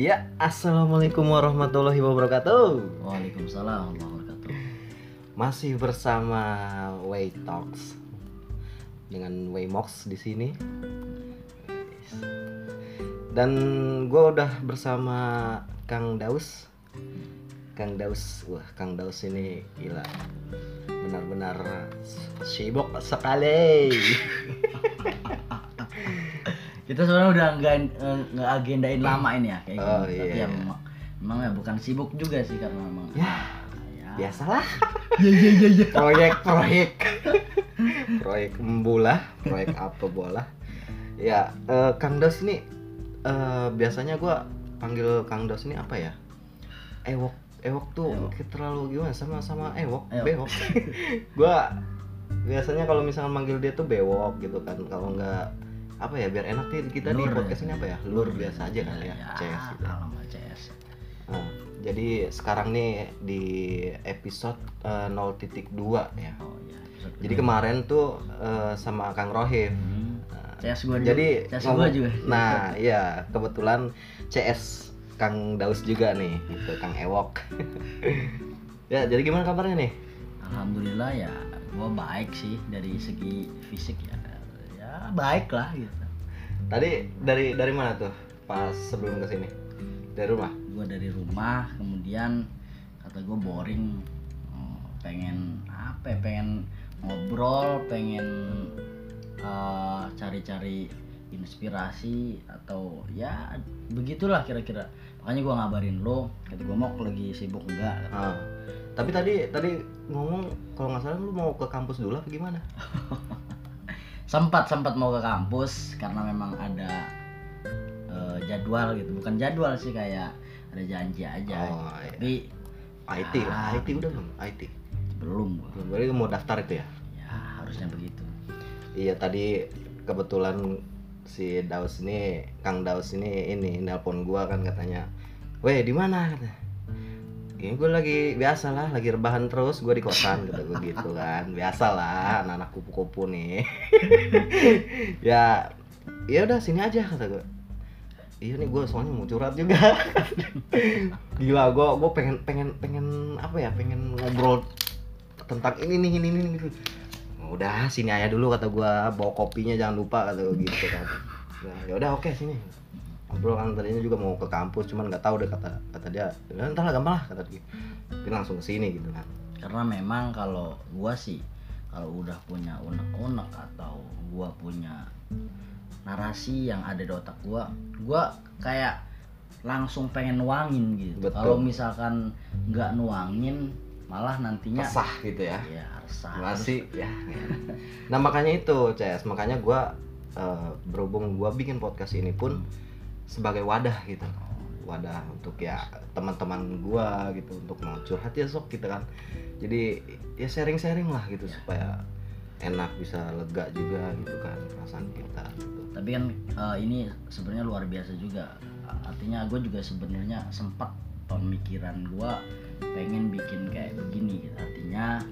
Ya, assalamualaikum warahmatullahi wabarakatuh. Waalaikumsalam warahmatullahi wabarakatuh. Masih bersama Way Talks dengan Waymox di sini. Dan gue udah bersama Kang Daus. Kang Daus, wah Kang Daus ini gila, benar-benar sibuk sekali. Kita sebenarnya udah nggak eh, nggak agendain lama ini ya kayak Oh, gini. Tapi iya. ya memang, memang ya bukan sibuk juga sih karena memang Ya, ya. Biasalah. Iya iya iya iya. proyek-proyek proyek membulah proyek apa bola ya eh, Kang Dos ini eh, biasanya gua panggil Kang Dos ini apa ya ewok ewok tuh Ewok. terlalu gimana sama sama ewok Ewok. bewok gua biasanya kalau misalnya manggil dia tuh bewok gitu kan kalau nggak apa ya biar enak nih kita di Lur podcast ya. ini apa ya lur biasa aja kan ya, Ya, CS gitu. alamat CS. Nah, jadi sekarang nih di episode eh, 0.2 ya Oh iya. episode jadi kemarin tuh eh, sama Kang Rohim. Hmm. Nah, CS gua jadi juga. CS gua juga. Nah, iya kebetulan CS Kang Daus juga nih, gitu Kang Ewok. ya, jadi gimana kabarnya nih? Alhamdulillah ya gua baik sih dari segi fisik ya. Baik lah gitu. Tadi dari dari mana tuh? Pas sebelum ke sini? Dari rumah. gue dari rumah kemudian kata gue boring Oh, pengen apa ya, pengen ngobrol pengen eh, cari-cari inspirasi atau ya begitulah kira-kira makanya gue ngabarin lo kata gue mau lagi sibuk enggak Ah. Tapi tadi tadi ngomong kalau nggak salah lu mau ke kampus dulu apa gimana? sempat sempat mau ke kampus karena memang ada eh, jadwal gitu bukan jadwal sih kayak ada janji aja Oh, iya. tapi IT lah, Ah, IT udah belum? IT. belum gua. Belum. Berarti mau daftar itu ya? ya harusnya begitu Iya tadi kebetulan si Daus ini Kang Daus ini ini nelpon gua kan katanya, weh di mana? Ini gue lagi biasa lah, lagi rebahan terus, gue di kosan kata gue gitu kan, biasa lah, anak-anak kupu-kupu nih. ya, ya udah sini aja kata gue. Iya nih gue soalnya mau curhat juga. Gila gue gue pengen pengen pengen apa ya pengen ngobrol tentang ini nih ini ini gitu udah sini aja dulu kata gua bawa kopinya jangan lupa kata gua gitu kan nah ya udah oke sini ngobrol kan tadinya juga mau ke kampus cuman nggak tahu deh kata kata dia. "Ya, entar lah gampang lah kata dia. Tapi langsung ke sini gitu kan. Karena memang kalau gua sih kalau udah punya unek-unek atau gua punya narasi yang ada di otak gua gua kayak langsung pengen nuangin gitu. Kalau misalkan nggak nuangin malah nantinya resah gitu ya. Ya resah. Masih ya, ya. nah makanya itu CS makanya gua eh, berhubung gua bikin podcast ini pun sebagai wadah gitu wadah untuk ya teman-teman gua gitu untuk mau curhat ya sok gitu kan jadi ya sharing-sharing lah gitu supaya enak bisa lega juga gitu kan perasaan kita gitu. tapi kan eh, ini sebenarnya luar biasa juga artinya gue juga sebenarnya sempat pemikiran gue pengen bikin kayak begini gitu. artinya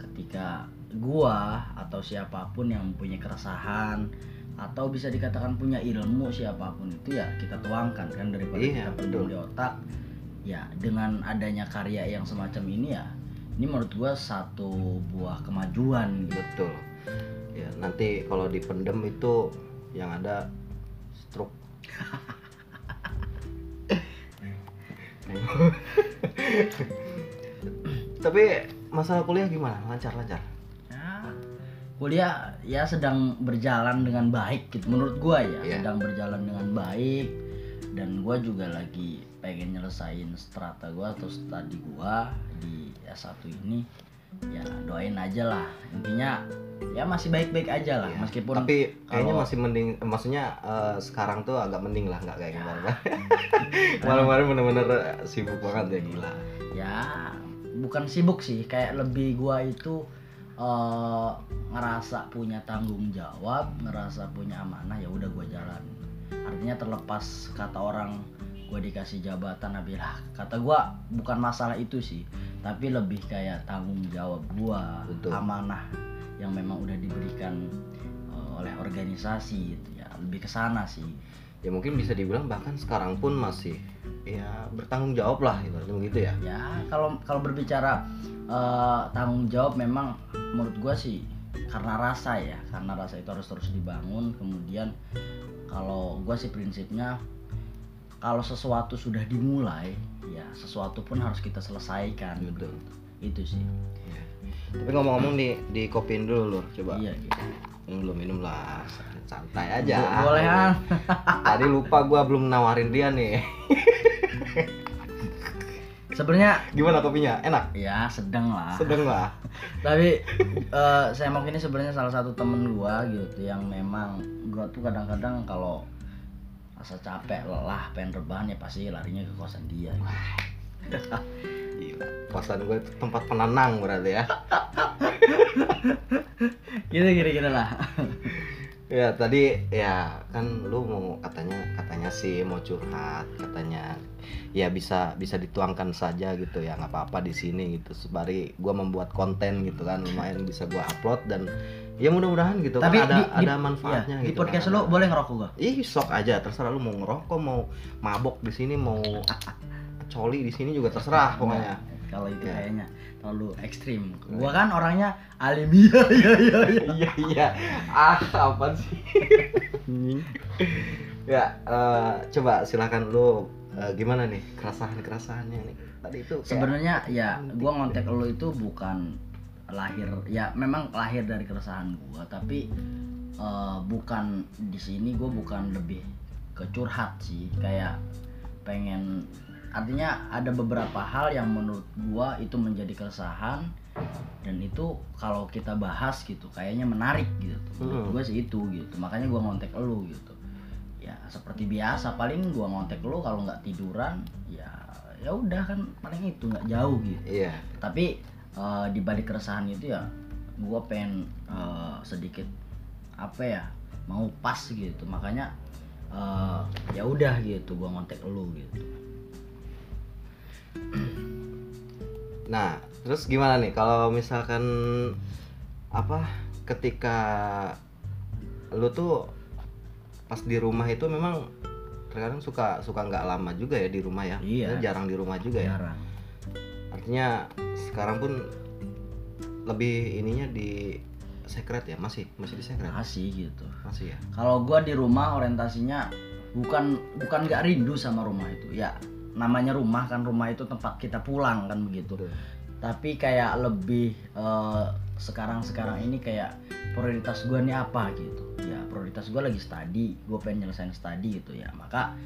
ketika gua atau siapa pun yang mempunyai keresahan atau bisa dikatakan punya ilmu siapa pun itu ya kita tuangkan kan daripada Iya, kita pendam di otak. Ya dengan adanya karya yang semacam ini ya ini menurut gua satu buah kemajuan gitu. Betul. Ya nanti kalau dipendem itu yang ada stroke. Tapi masalah kuliah gimana? Lancar lancar kuliah ya sedang berjalan dengan baik gitu menurut gua ya Iya. sedang berjalan dengan baik dan gua juga lagi pengen nyelesain strata gua atau studi gua di S1 ini ya doain aja lah intinya ya masih baik-baik aja lah Iya. meskipun tapi kayaknya kalau- masih mending maksudnya eh, sekarang tuh agak mending lah nggak kayak Ya. kemarin kemarin bener-bener sibuk banget ya gila ya bukan sibuk sih kayak lebih gua itu eh, ngerasa punya tanggung jawab ngerasa punya amanah ya udah gua jalan. Artinya terlepas kata orang gua dikasih jabatan abilah kata gua bukan masalah itu sih. Tapi lebih kayak tanggung jawab Betul. amanah yang memang udah diberikan eh, oleh organisasi gitu ya. Lebih ke sana sih. Ya mungkin bisa dibilang bahkan sekarang pun masih ya bertanggung jawab lah ibaratnya begitu ya. Ya kalau kalau berbicara eh, tanggung jawab memang menurut gua sih karena rasa ya karena rasa itu harus terus dibangun. Kemudian kalau gua sih prinsipnya kalau sesuatu sudah dimulai ya sesuatu pun harus kita selesaikan. Betul. itu sih. Iya. tapi ngomong-ngomong di di kopiin dulu lur. Coba iya gitu. minum belum minum lah santai aja. Bo- boleh kan tadi lupa gua belum nawarin dia nih sebenarnya gimana kopinya enak? Ya sedang lah. Sedang lah. Tapi eh, saya mau ini sebenarnya salah satu temen gua gitu yang memang gua tuh kadang-kadang kalau rasa capek lelah pengen rebahan ya pasti larinya ke kosan dia Gila. kosan gue itu tempat penenang berarti ya. Gitu kira-kira lah ya tadi ya kan lu mau katanya katanya sih mau curhat katanya ya bisa bisa dituangkan saja gitu ya nggak apa-apa di sini gitu. Sebari gua membuat konten gitu kan lumayan bisa gua upload dan ya mudah-mudahan gitu tapi kan ada di, di- ada manfaatnya ya, di gitu podcast kan. lu boleh ngerokok gua? Ih, sok aja terserah lu mau ngerokok mau mabok di sini mau coli di sini juga terserah pokoknya. Nah, kalau itu Ya. kayaknya terlalu ekstrim. Gua kan orangnya alim. Iya iya iya iya. iya iya. Ah apa sih? Ya eh, coba silakan lu eh, gimana nih keresahan keresahannya nih? Tadi itu sebenarnya ya gua ngontek lo itu bukan lahir ya memang lahir dari keresahan gua tapi eh, bukan di sini gua bukan lebih ke curhat sih. Kayak pengen artinya ada beberapa hal yang menurut gua itu menjadi keresahan. Dan itu kalau kita bahas gitu kayaknya menarik gitu. Menurut Hmm. gua sih itu gitu. Makanya gua ngontek lu gitu. Ya seperti biasa paling gua ngontek lu kalau nggak tiduran ya ya udah kan paling itu nggak jauh gitu. Iya. Tapi eh, di balik keresahan itu ya gua pengen eh, sedikit apa ya mau pas gitu. Makanya eh, ya udah gitu gua ngontek lu gitu nah terus gimana nih? Kalau misalkan apa ketika lu tuh pas di rumah itu memang terkadang suka suka nggak lama juga ya di rumah ya? Iya. Lu jarang di rumah juga ya? Jarang. Artinya sekarang pun lebih ininya di secret ya? Masih masih di secret? Masih gitu. Masih ya? Kalau gua di rumah orientasinya bukan bukan nggak rindu sama rumah itu. Ya namanya rumah kan rumah itu tempat kita pulang kan begitu. Betul. tapi kayak lebih sekarang sekarang ini kayak prioritas gua nih apa gitu. Ya prioritas gua lagi study gue pengen nyelesain study gitu ya. Maka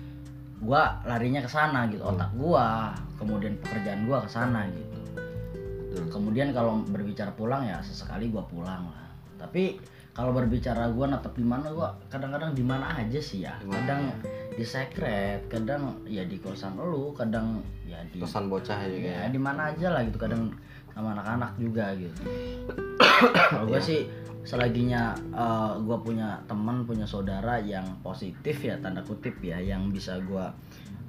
gua larinya ke sana gitu otak gua kemudian pekerjaan gua ke sana gitu. Betul. kemudian kalau berbicara pulang ya sesekali gua pulang lah. Tapi kalau berbicara gua natap di mana gua? Kadang-kadang di mana aja sih ya. Di mana? Kadang ya? di secret kadang ya di kosan lu kadang ya di kosan bocah juga ya ya di mana aja lah gitu. Kadang sama anak-anak juga gitu. Kalau gue Iya. sih selaginya gue punya teman punya saudara yang positif ya tanda kutip ya yang bisa gue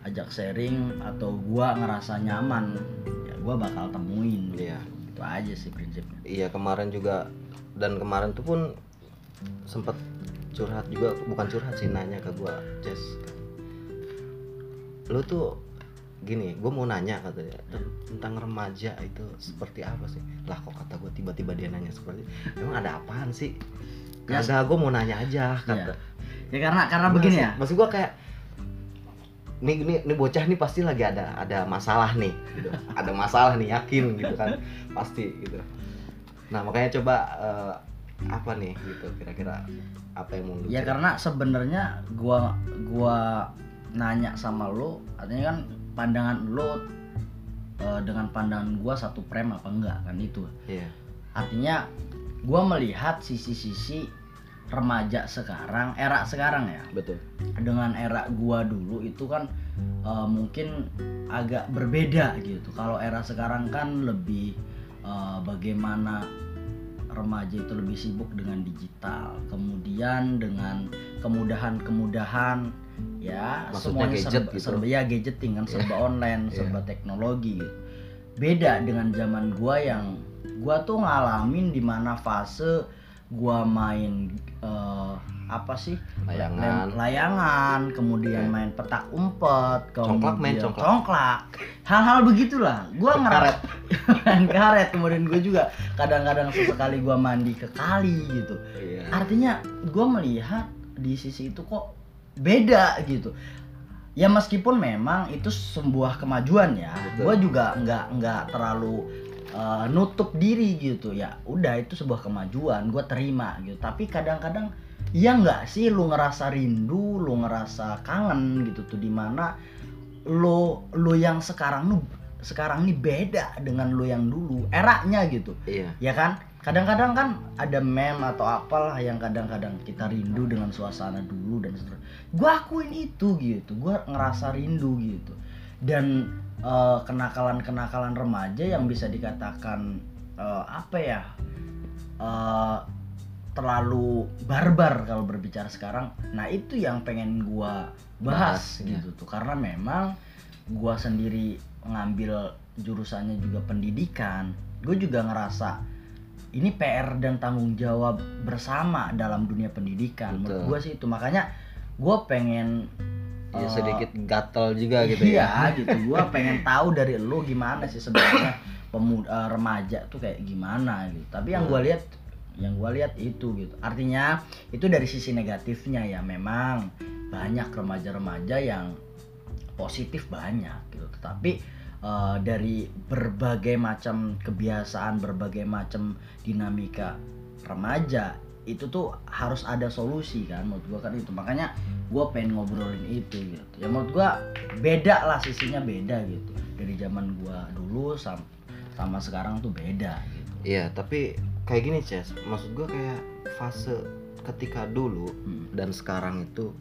ajak sharing atau gue ngerasa nyaman ya gue bakal temuin. Iya. itu aja sih prinsipnya. Iya kemarin juga dan kemarin tuh pun sempet curhat juga bukan curhat sih nanya ke gua Jess lu tuh gini gue mau nanya katanya "Ten- tentang remaja itu seperti apa sih? Lah kok kata gue tiba-tiba dia nanya seperti emang ada apaan sih? Ya, kagak gue mau nanya aja kata. Ya karena karena begini ya. maksud gue kayak nih nih nih bocah nih pasti lagi ada ada masalah nih gitu. ada masalah nih yakin gitu kan. Pasti gitu. Nah makanya coba eh, apa nih gitu kira-kira apa yang mau lu ya karena sebenarnya gua gua nanya sama lo artinya kan pandangan lo eh, dengan pandangan gua satu frame apa enggak kan itu. Iya. Artinya gua melihat sisi-sisi remaja sekarang era sekarang ya. Betul. Dengan era gua dulu itu kan eh, mungkin agak berbeda gitu. Kalau era sekarang kan lebih eh, bagaimana remaja itu lebih sibuk dengan digital kemudian dengan kemudahan-kemudahan ya Maksudnya semuanya gadget serba, gitu? serba ya gadgeting kan serba online Iya. serba teknologi beda dengan zaman gua yang gua tuh ngalamin di mana fase gua main eh, apa sih? Layangan. Layangan kemudian main petak umpet Congklak main kemudian congklak. congklak. hal-hal begitulah. Gua ngerat main karet. Kemudian gue juga kadang-kadang sesekali gua mandi ke kali gitu. Iya. Artinya gue melihat di sisi itu kok beda gitu. Ya meskipun memang itu sebuah kemajuan ya. Gue juga nggak nggak terlalu uh, nutup diri gitu. Ya udah itu sebuah kemajuan gue terima gitu. Tapi kadang-kadang ya nggak sih lu ngerasa rindu lu ngerasa kangen gitu tuh di mana lo lo yang sekarang lu sekarang nih beda dengan lo yang dulu eranya gitu. Iya. Ya kan? Kadang-kadang kan ada meme atau apalah yang kadang-kadang kita rindu dengan suasana dulu dan seterusnya. Gue akuin itu gitu gue ngerasa rindu gitu. Dan eh, kenakalan-kenakalan remaja yang bisa dikatakan eh, apa ya eh, terlalu barbar kalau berbicara sekarang nah itu yang pengen gue bahas Bahas, ya. gitu tuh karena memang gue sendiri ngambil jurusannya juga pendidikan gue juga ngerasa ini PR dan tanggung jawab bersama dalam dunia pendidikan menurut Betul. gue sih itu makanya gue pengen ya sedikit gatel juga gitu iya ya. gitu. Gue pengen tahu dari lu gimana sih sebenarnya pemuda remaja tuh kayak gimana gitu. Tapi yang gue lihat yang gue lihat itu gitu. Artinya itu dari sisi negatifnya ya memang banyak remaja-remaja yang positif banyak gitu. Tetapi eh, dari berbagai macam kebiasaan berbagai macam dinamika remaja itu tuh harus ada solusi kan menurut gua kan itu. Makanya gua pengen ngobrolin itu gitu. Ya menurut gua beda lah sisinya beda gitu. Dari zaman gua dulu sam- sama sekarang tuh beda gitu. Iya tapi kayak gini Ces. Maksud gua kayak fase ketika dulu Hmm. dan sekarang itu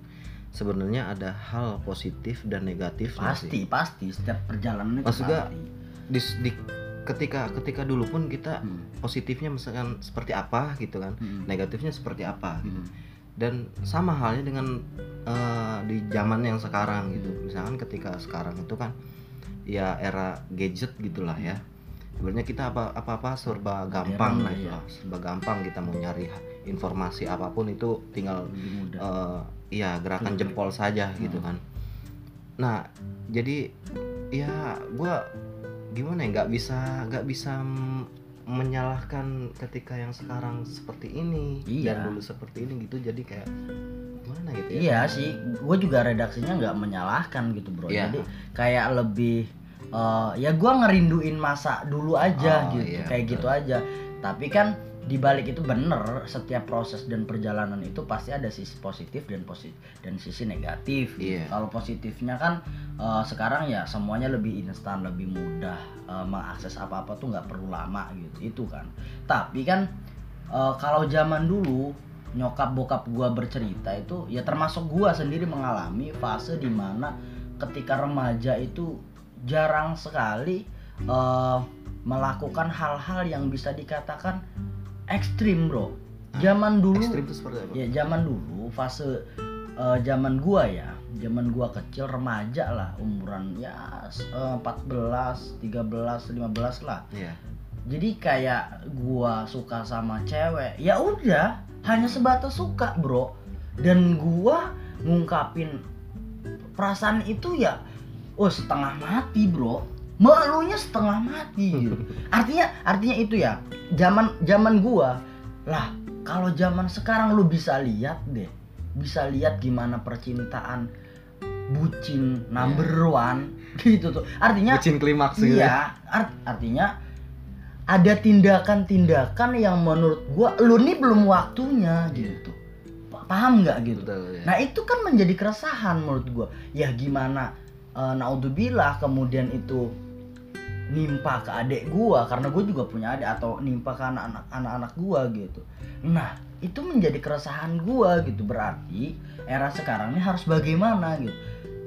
sebenarnya ada hal positif dan negatif pasti pasti. Setiap perjalanan itu Maksud gua, pasti. di, di- ketika ketika dulu pun kita Hmm. positifnya misalkan seperti apa gitu kan Hmm. negatifnya seperti apa gitu. Hmm. dan sama halnya dengan eh, di zaman yang sekarang gitu misalkan ketika sekarang itu kan ya era gadget gitulah ya sebenarnya kita apa apa apa serba gampang lah, ya. serba gampang kita mau nyari informasi apa pun itu tinggal eh, iya gerakan jempol saja Hmm. gitu kan nah jadi ya gua gimana ya nggak bisa nggak bisa menyalahkan ketika yang sekarang seperti ini Iya. dan dulu seperti ini gitu jadi kayak gimana gitu ya Iya sih, gue juga redaksinya nggak menyalahkan gitu bro. Iya. Jadi kayak lebih eh, ya gue ngerinduin masa dulu aja Oh, gitu, iya, kayak betul. gitu aja. Tapi kan di balik itu bener setiap proses dan perjalanan itu pasti ada sisi positif dan positif dan sisi negatif. Iya. Kalau positifnya kan eh, sekarang ya semuanya lebih instan, lebih mudah eh, mengakses apa-apa tuh nggak perlu lama gitu. Itu kan. Tapi kan eh, kalau zaman dulu nyokap bokap gua bercerita itu ya termasuk gua sendiri mengalami fase di mana ketika remaja itu jarang sekali eh, melakukan hal-hal yang bisa dikatakan ekstrim bro. Zaman dulu ekstrim itu seperti apa? Ya zaman dulu fase eh, zaman gua ya. Zaman gua kecil remaja lah umuran ya eh, 14 13 15 lah. Iya. Jadi kayak gua suka sama cewek ya udah hanya sebatas suka bro. Dan gua ngungkapin perasaan itu ya oh setengah mati bro malunya setengah mati gitu artinya artinya itu ya zaman zaman gua lah kalau zaman sekarang lu bisa lihat deh bisa lihat gimana percintaan bucin number one gitu tuh artinya bucin klimaks gitu ya. Iya, art- artinya ada tindakan-tindakan yang menurut gua lu nih belum waktunya gitu. Pa- Paham nggak gitu? betul ya. Nah, itu kan menjadi keresahan menurut gua. Ya gimana eh, naudzubillah kemudian itu nimpa ke adik gua karena gua juga punya adik atau nimpa ke anak-anak anak-anak gua gitu. Nah, itu menjadi keresahan gua gitu. Berarti era sekarang ini harus bagaimana gitu.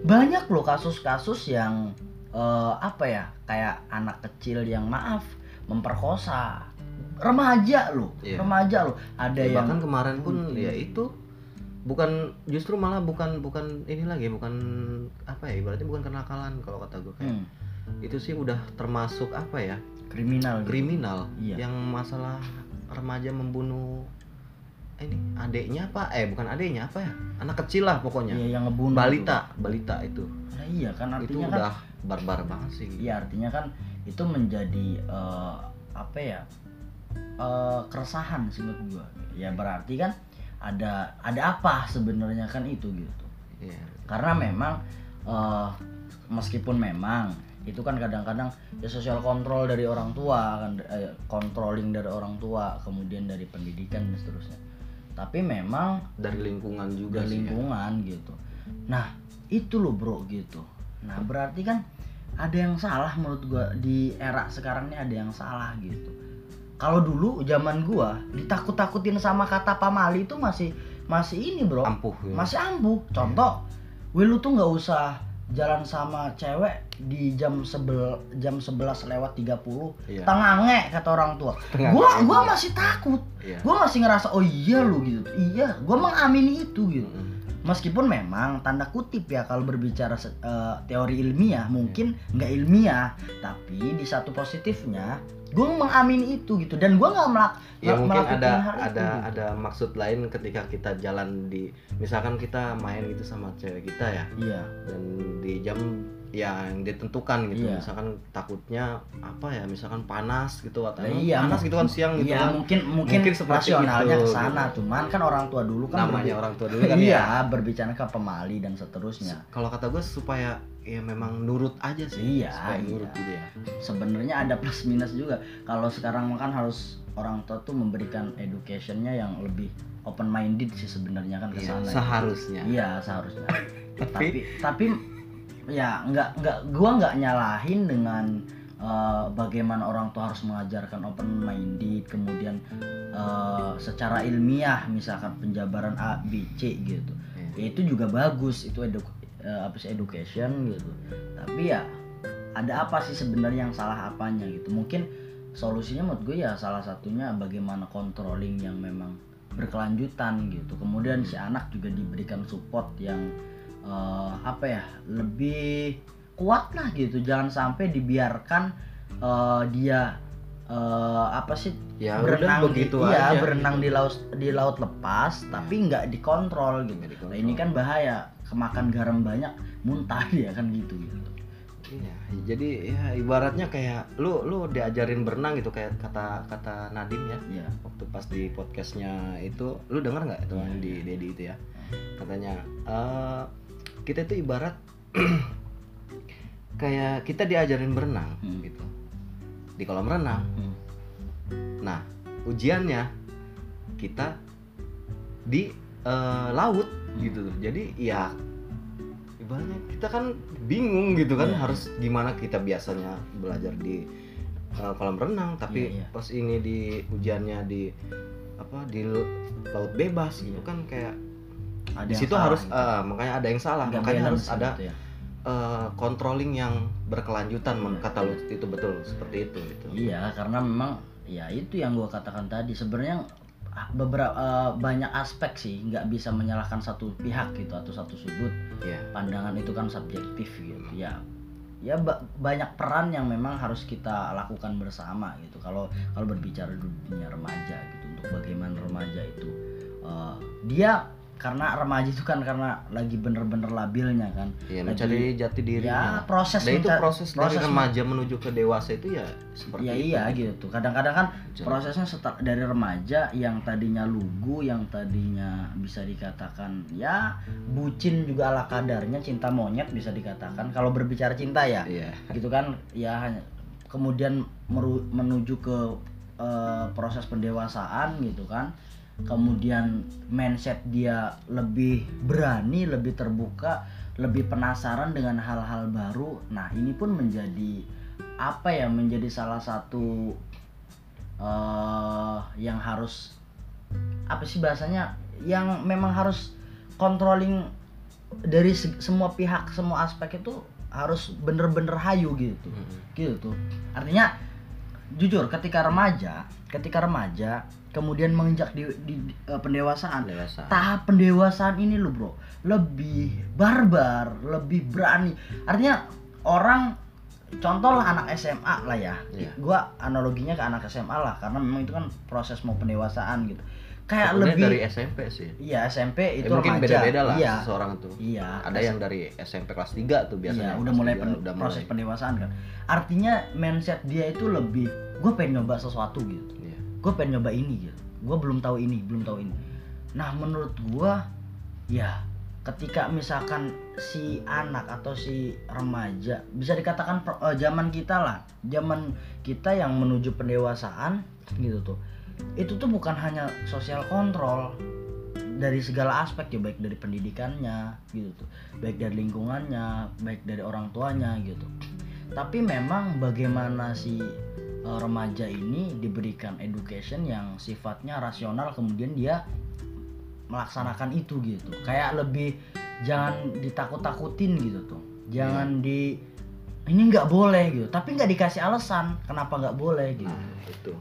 Banyak loh kasus-kasus yang eh, apa ya? Kayak anak kecil yang maaf memperkosa remaja loh, Iya. remaja loh. Ada Ya, yang bahkan kemarin pun Hmm. ya itu bukan justru malah bukan bukan ini lagi bukan apa ya ibaratnya bukan kenakalan kalau kata gue kayak Hmm, itu sih udah termasuk apa ya? Kriminal gitu. kriminal. Iya. yang masalah remaja membunuh ini adeknya apa? Eh bukan adeknya apa ya? Anak kecil lah pokoknya. Iya yang ngebunuh balita balita itu. Nah, iya kan itu artinya kan udah barbar banget sih. Iya artinya kan itu menjadi eh, apa ya eh, keresahan sih menurut gua. Ya berarti kan ada ada apa sebenarnya kan itu gitu. Iya. karena memang eh, meskipun memang itu kan kadang-kadang ya sosial kontrol dari orang tua kan eh, controlling dari orang tua kemudian dari pendidikan dan seterusnya. Tapi memang dari lingkungan juga dari sih ya. lingkungan gitu. Nah itu loh bro gitu. Nah berarti kan ada yang salah menurut gua di era sekarang ini ada yang salah gitu. Kalau dulu zaman gua ditakut-takutin sama kata pamali itu masih masih ini bro. Ampuh ya. masih ampuh. Contoh Wih lu tuh nggak usah jalan sama cewek di jam sebel jam 11 lewat 30 Iya. tengange kata orang tua gua gua masih takut Iya. gua masih ngerasa oh iya lu gitu iya gua mengamini itu gitu Mm-mm. Meskipun memang tanda kutip ya kalau berbicara eh, teori ilmiah mungkin nggak ilmiah tapi di satu positifnya gue mengamini itu gitu. Dan gue nggak melak ya mungkin melakukan ada hal itu, ada gitu. ada maksud lain ketika kita jalan di misalkan kita main gitu sama cewek kita ya. Iya. Dan di jam yang ditentukan gitu. Iya. misalkan takutnya apa ya misalkan panas gitu atau Nah, iya, panas gitu kan siang gitu iya kan. mungkin mungkin, Mungkin rasionalnya ke sana. Gitu. cuman kan orang tua dulu kan namanya orang tua dulu kan iya ya berbicara ke pemali dan seterusnya. Kalau kata gue supaya ya memang nurut aja sih Iya, supaya iya. nurut gitu ya. Sebenarnya ada plus minus juga. Kalau sekarang kan harus orang tua tuh memberikan educationnya yang lebih open minded sih sebenarnya kan ke Iya, sana seharusnya. Iya seharusnya. Tapi- tapi tapi ya nggak nggak gua nggak nyalahin dengan eh, bagaimana orang tua harus mengajarkan open minded kemudian eh, secara ilmiah misalkan penjabaran A B C gitu. Ya itu juga bagus itu edu eh, apa sih education gitu. Tapi ya ada apa sih sebenarnya yang salah apanya gitu. Mungkin solusinya menurut gue ya salah satunya bagaimana controlling yang memang berkelanjutan gitu. Kemudian si anak juga diberikan support yang eh, apa ya lebih kuat lah gitu. Jangan sampai dibiarkan eh, dia eh, apa sih ya berenang begitu di, iya, aja berenang gitu. di laut di laut lepas tapi nggak dikontrol gitu. Dikontrol. Nah, ini kan bahaya kemakan garam banyak muntah dia kan gitu gitu. Iya, jadi ya ibaratnya kayak lu lu diajarin berenang gitu kayak kata kata Nadim ya ya waktu pas di podcastnya itu lu denger nggak itu yang di Dedi itu ya? Katanya eh kita itu ibarat kayak kita diajarin berenang Hmm. gitu di kolam renang Hmm. nah ujiannya kita di eh, laut gitu tuh jadi ya ibaratnya kita kan bingung gitu kan Iya. harus gimana kita biasanya belajar di eh, kolam renang tapi Iya, iya. pas ini di ujiannya di apa di laut bebas gitu Iya. kan kayak ada di situ harus gitu. eh, makanya ada yang salah Nggak makanya harus ada gitu ya. eh, controlling yang berkelanjutan men- kata lu itu betul seperti itu gitu. Iya karena memang ya itu yang gua katakan tadi. Sebenarnya beberapa banyak aspek sih nggak bisa menyalahkan satu pihak gitu atau satu sudut. Iya. pandangan itu kan subjektif gitu ya. Ya ba- banyak peran yang memang harus kita lakukan bersama gitu. Kalau kalau berbicara dunia remaja gitu untuk bagaimana remaja itu eh, dia karena remaja itu kan karena lagi bener-bener labilnya kan Iya, Lagi- mencari jati dirinya. ya proses Dan itu menca- proses, dari proses remaja menuju ke dewasa itu ya seperti ya itu. iya gitu kadang-kadang kan prosesnya setel, dari remaja yang tadinya lugu yang tadinya bisa dikatakan ya bucin juga ala kadarnya cinta monyet bisa dikatakan kalau berbicara cinta ya Iya. gitu kan ya kemudian meru- menuju ke eh, proses pendewasaan gitu kan kemudian mindset dia lebih berani lebih terbuka lebih penasaran dengan hal-hal baru. Nah ini pun menjadi apa ya menjadi salah satu eh yang harus apa sih bahasanya yang memang harus controlling dari se- semua pihak semua aspek itu harus bener-bener hayu gitu. Mm-mm. gitu. Artinya jujur ketika remaja ketika remaja kemudian menginjak di, di- di, eh, pendewasaan Dewasa. tahap pendewasaan ini lo bro lebih barbar lebih berani artinya orang contoh lah anak SMA lah ya Iya. gua analoginya ke anak SMA lah karena memang itu kan proses mau pendewasaan gitu kayak Sebenarnya lebih dari SMP sih iya SMP itu Ya, mungkin beda-beda lah iya seseorang tuh iya ada yang dari SMP kelas 3 tuh biasanya Iya, udah mulai tiga pen- udah proses mulai. pendewasaan kan. Artinya mindset dia itu lebih, gue pengen nyoba sesuatu gitu. Gue pengen nyoba ini gitu. Gue belum tahu ini, belum tahu ini. Nah menurut gue, ya ketika misalkan si anak atau si remaja bisa dikatakan per- eh, zaman kita lah, zaman kita yang menuju pendewasaan gitu tuh, itu tuh bukan hanya sosial kontrol dari segala aspek ya baik dari pendidikannya gitu tuh baik dari lingkungannya baik dari orang tuanya gitu tapi memang bagaimana si remaja ini diberikan education yang sifatnya rasional kemudian dia melaksanakan itu gitu kayak lebih jangan ditakut-takutin gitu tuh jangan di ini nggak boleh gitu tapi nggak dikasih alasan kenapa nggak boleh gitu Nah, itu.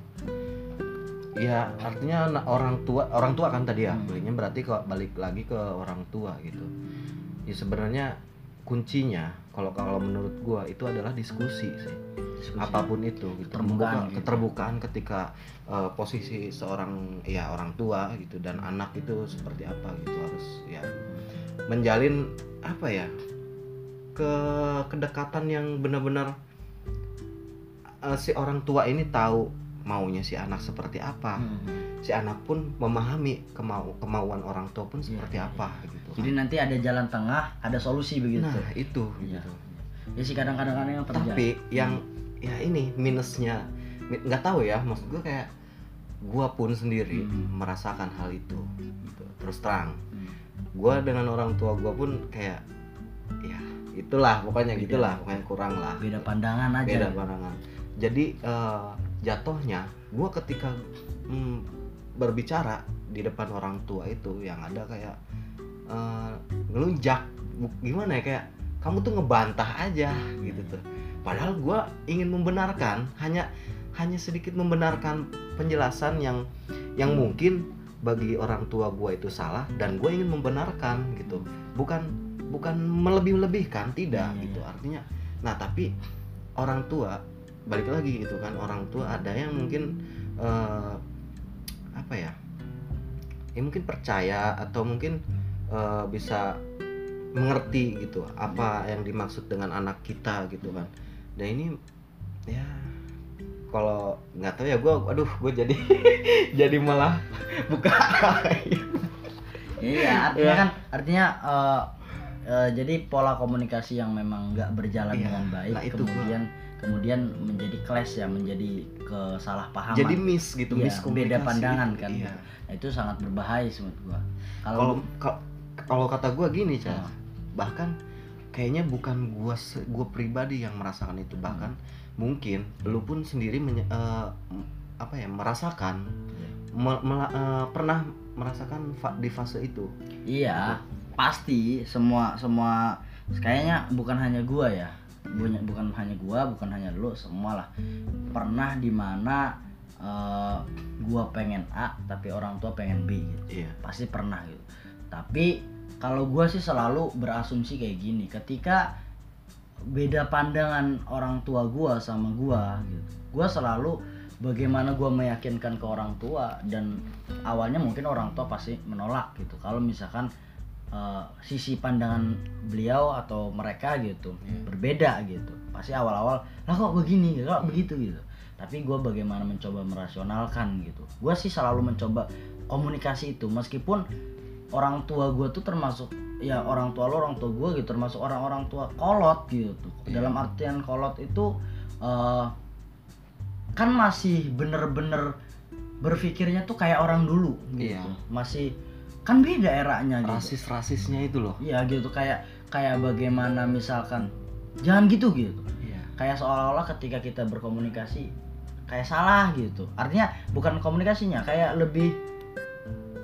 Ya, artinya orang tua orang tua kan tadi ya, Hmm. belinya berarti kok balik lagi ke orang tua gitu. Ya sebenarnya kuncinya kalau kalau menurut gua itu adalah diskusi sih. Diskusi. Apa pun itu gitu. Keterbukaan Membuka gitu. keterbukaan ketika eh, posisi seorang ya orang tua gitu dan anak itu seperti apa gitu harus ya menjalin apa ya? ke kedekatan yang benar-benar eh, si orang tua ini tahu maunya si anak seperti apa Hmm. si anak pun memahami kemau kemauan orang tua pun Iya, seperti iya, apa gitu jadi nanti ada jalan tengah ada solusi begitu nah itu Iya. gitu ya sih kadang-kadang yang terjadi tapi yang ya ini minusnya mi- nggak tahu ya maksud gue kayak gua pun sendiri Hmm. merasakan hal itu gitu terus terang Hmm. gua dengan orang tua gua pun kayak ya itulah pokoknya Beda. gitulah pokoknya kurang lah beda pandangan aja beda pandangan jadi eh, jatuhnya gue ketika mm, berbicara di depan orang tua itu yang ada kayak eh, ngelunjak. Gimana ya kayak kamu tuh ngebantah aja gitu tuh. Padahal gue ingin membenarkan hanya hanya sedikit membenarkan penjelasan yang yang mungkin bagi orang tua gue itu salah dan gue ingin membenarkan gitu. Bukan bukan melebih-lebihkan tidak Iya, gitu. iya. artinya nah tapi orang tua balik lagi gitu kan orang tua ada yang mungkin eh, apa ya ya mungkin percaya atau mungkin eh, bisa mengerti gitu apa yang dimaksud dengan anak kita gitu kan dan ini ya kalau nggak tahu ya gue aduh gue jadi jadi malah buka iya artinya Iya. kan artinya eh, eh, jadi pola komunikasi yang memang nggak berjalan Iya, dengan baik nah itu gua. kemudian kemudian menjadi clash ya menjadi kesalahpahaman jadi miss gitu Iya, miss beda pandangan gitu. kan Iya. Nah, itu sangat berbahaya menurut gua kalau kalau ka- kalau kata gue gini cah Oh. bahkan kayaknya bukan gua se- gua pribadi yang merasakan itu bahkan mungkin lu pun sendiri menye- m- apa ya merasakan me- mela- eh, pernah merasakan fa- di fase itu Iya, pasti semua semua kayaknya bukan hanya gua ya. Bukan bukan hanya gua, bukan hanya lu, semua lah. Pernah di mana eh, gua pengen A tapi orang tua pengen B gitu. iya Pasti pernah gitu. Tapi kalau gua sih selalu berasumsi kayak gini, ketika beda pandangan orang tua gua sama gua gitu. Gua selalu bagaimana gua meyakinkan ke orang tua dan awalnya mungkin orang tua pasti menolak gitu. Kalau misalkan eh, sisi pandangan beliau atau mereka gitu Iya. berbeda gitu pasti awal-awal lah kok begini? Kok begitu? gitu. Tapi gue bagaimana mencoba merasionalkan gitu. Gue sih selalu mencoba komunikasi itu meskipun orang tua gue tuh termasuk ya orang tua lo orang tua gue gitu termasuk orang-orang tua kolot gitu Iya. dalam artian kolot itu eh, kan masih bener-bener berpikirnya tuh kayak orang dulu gitu. Iya. masih kan beda eranya gitu. Rasis rasisnya itu loh. Iya gitu kayak kayak bagaimana misalkan jangan gitu gitu. Iya. Kayak seolah-olah ketika kita berkomunikasi kayak salah gitu. Artinya bukan komunikasinya kayak lebih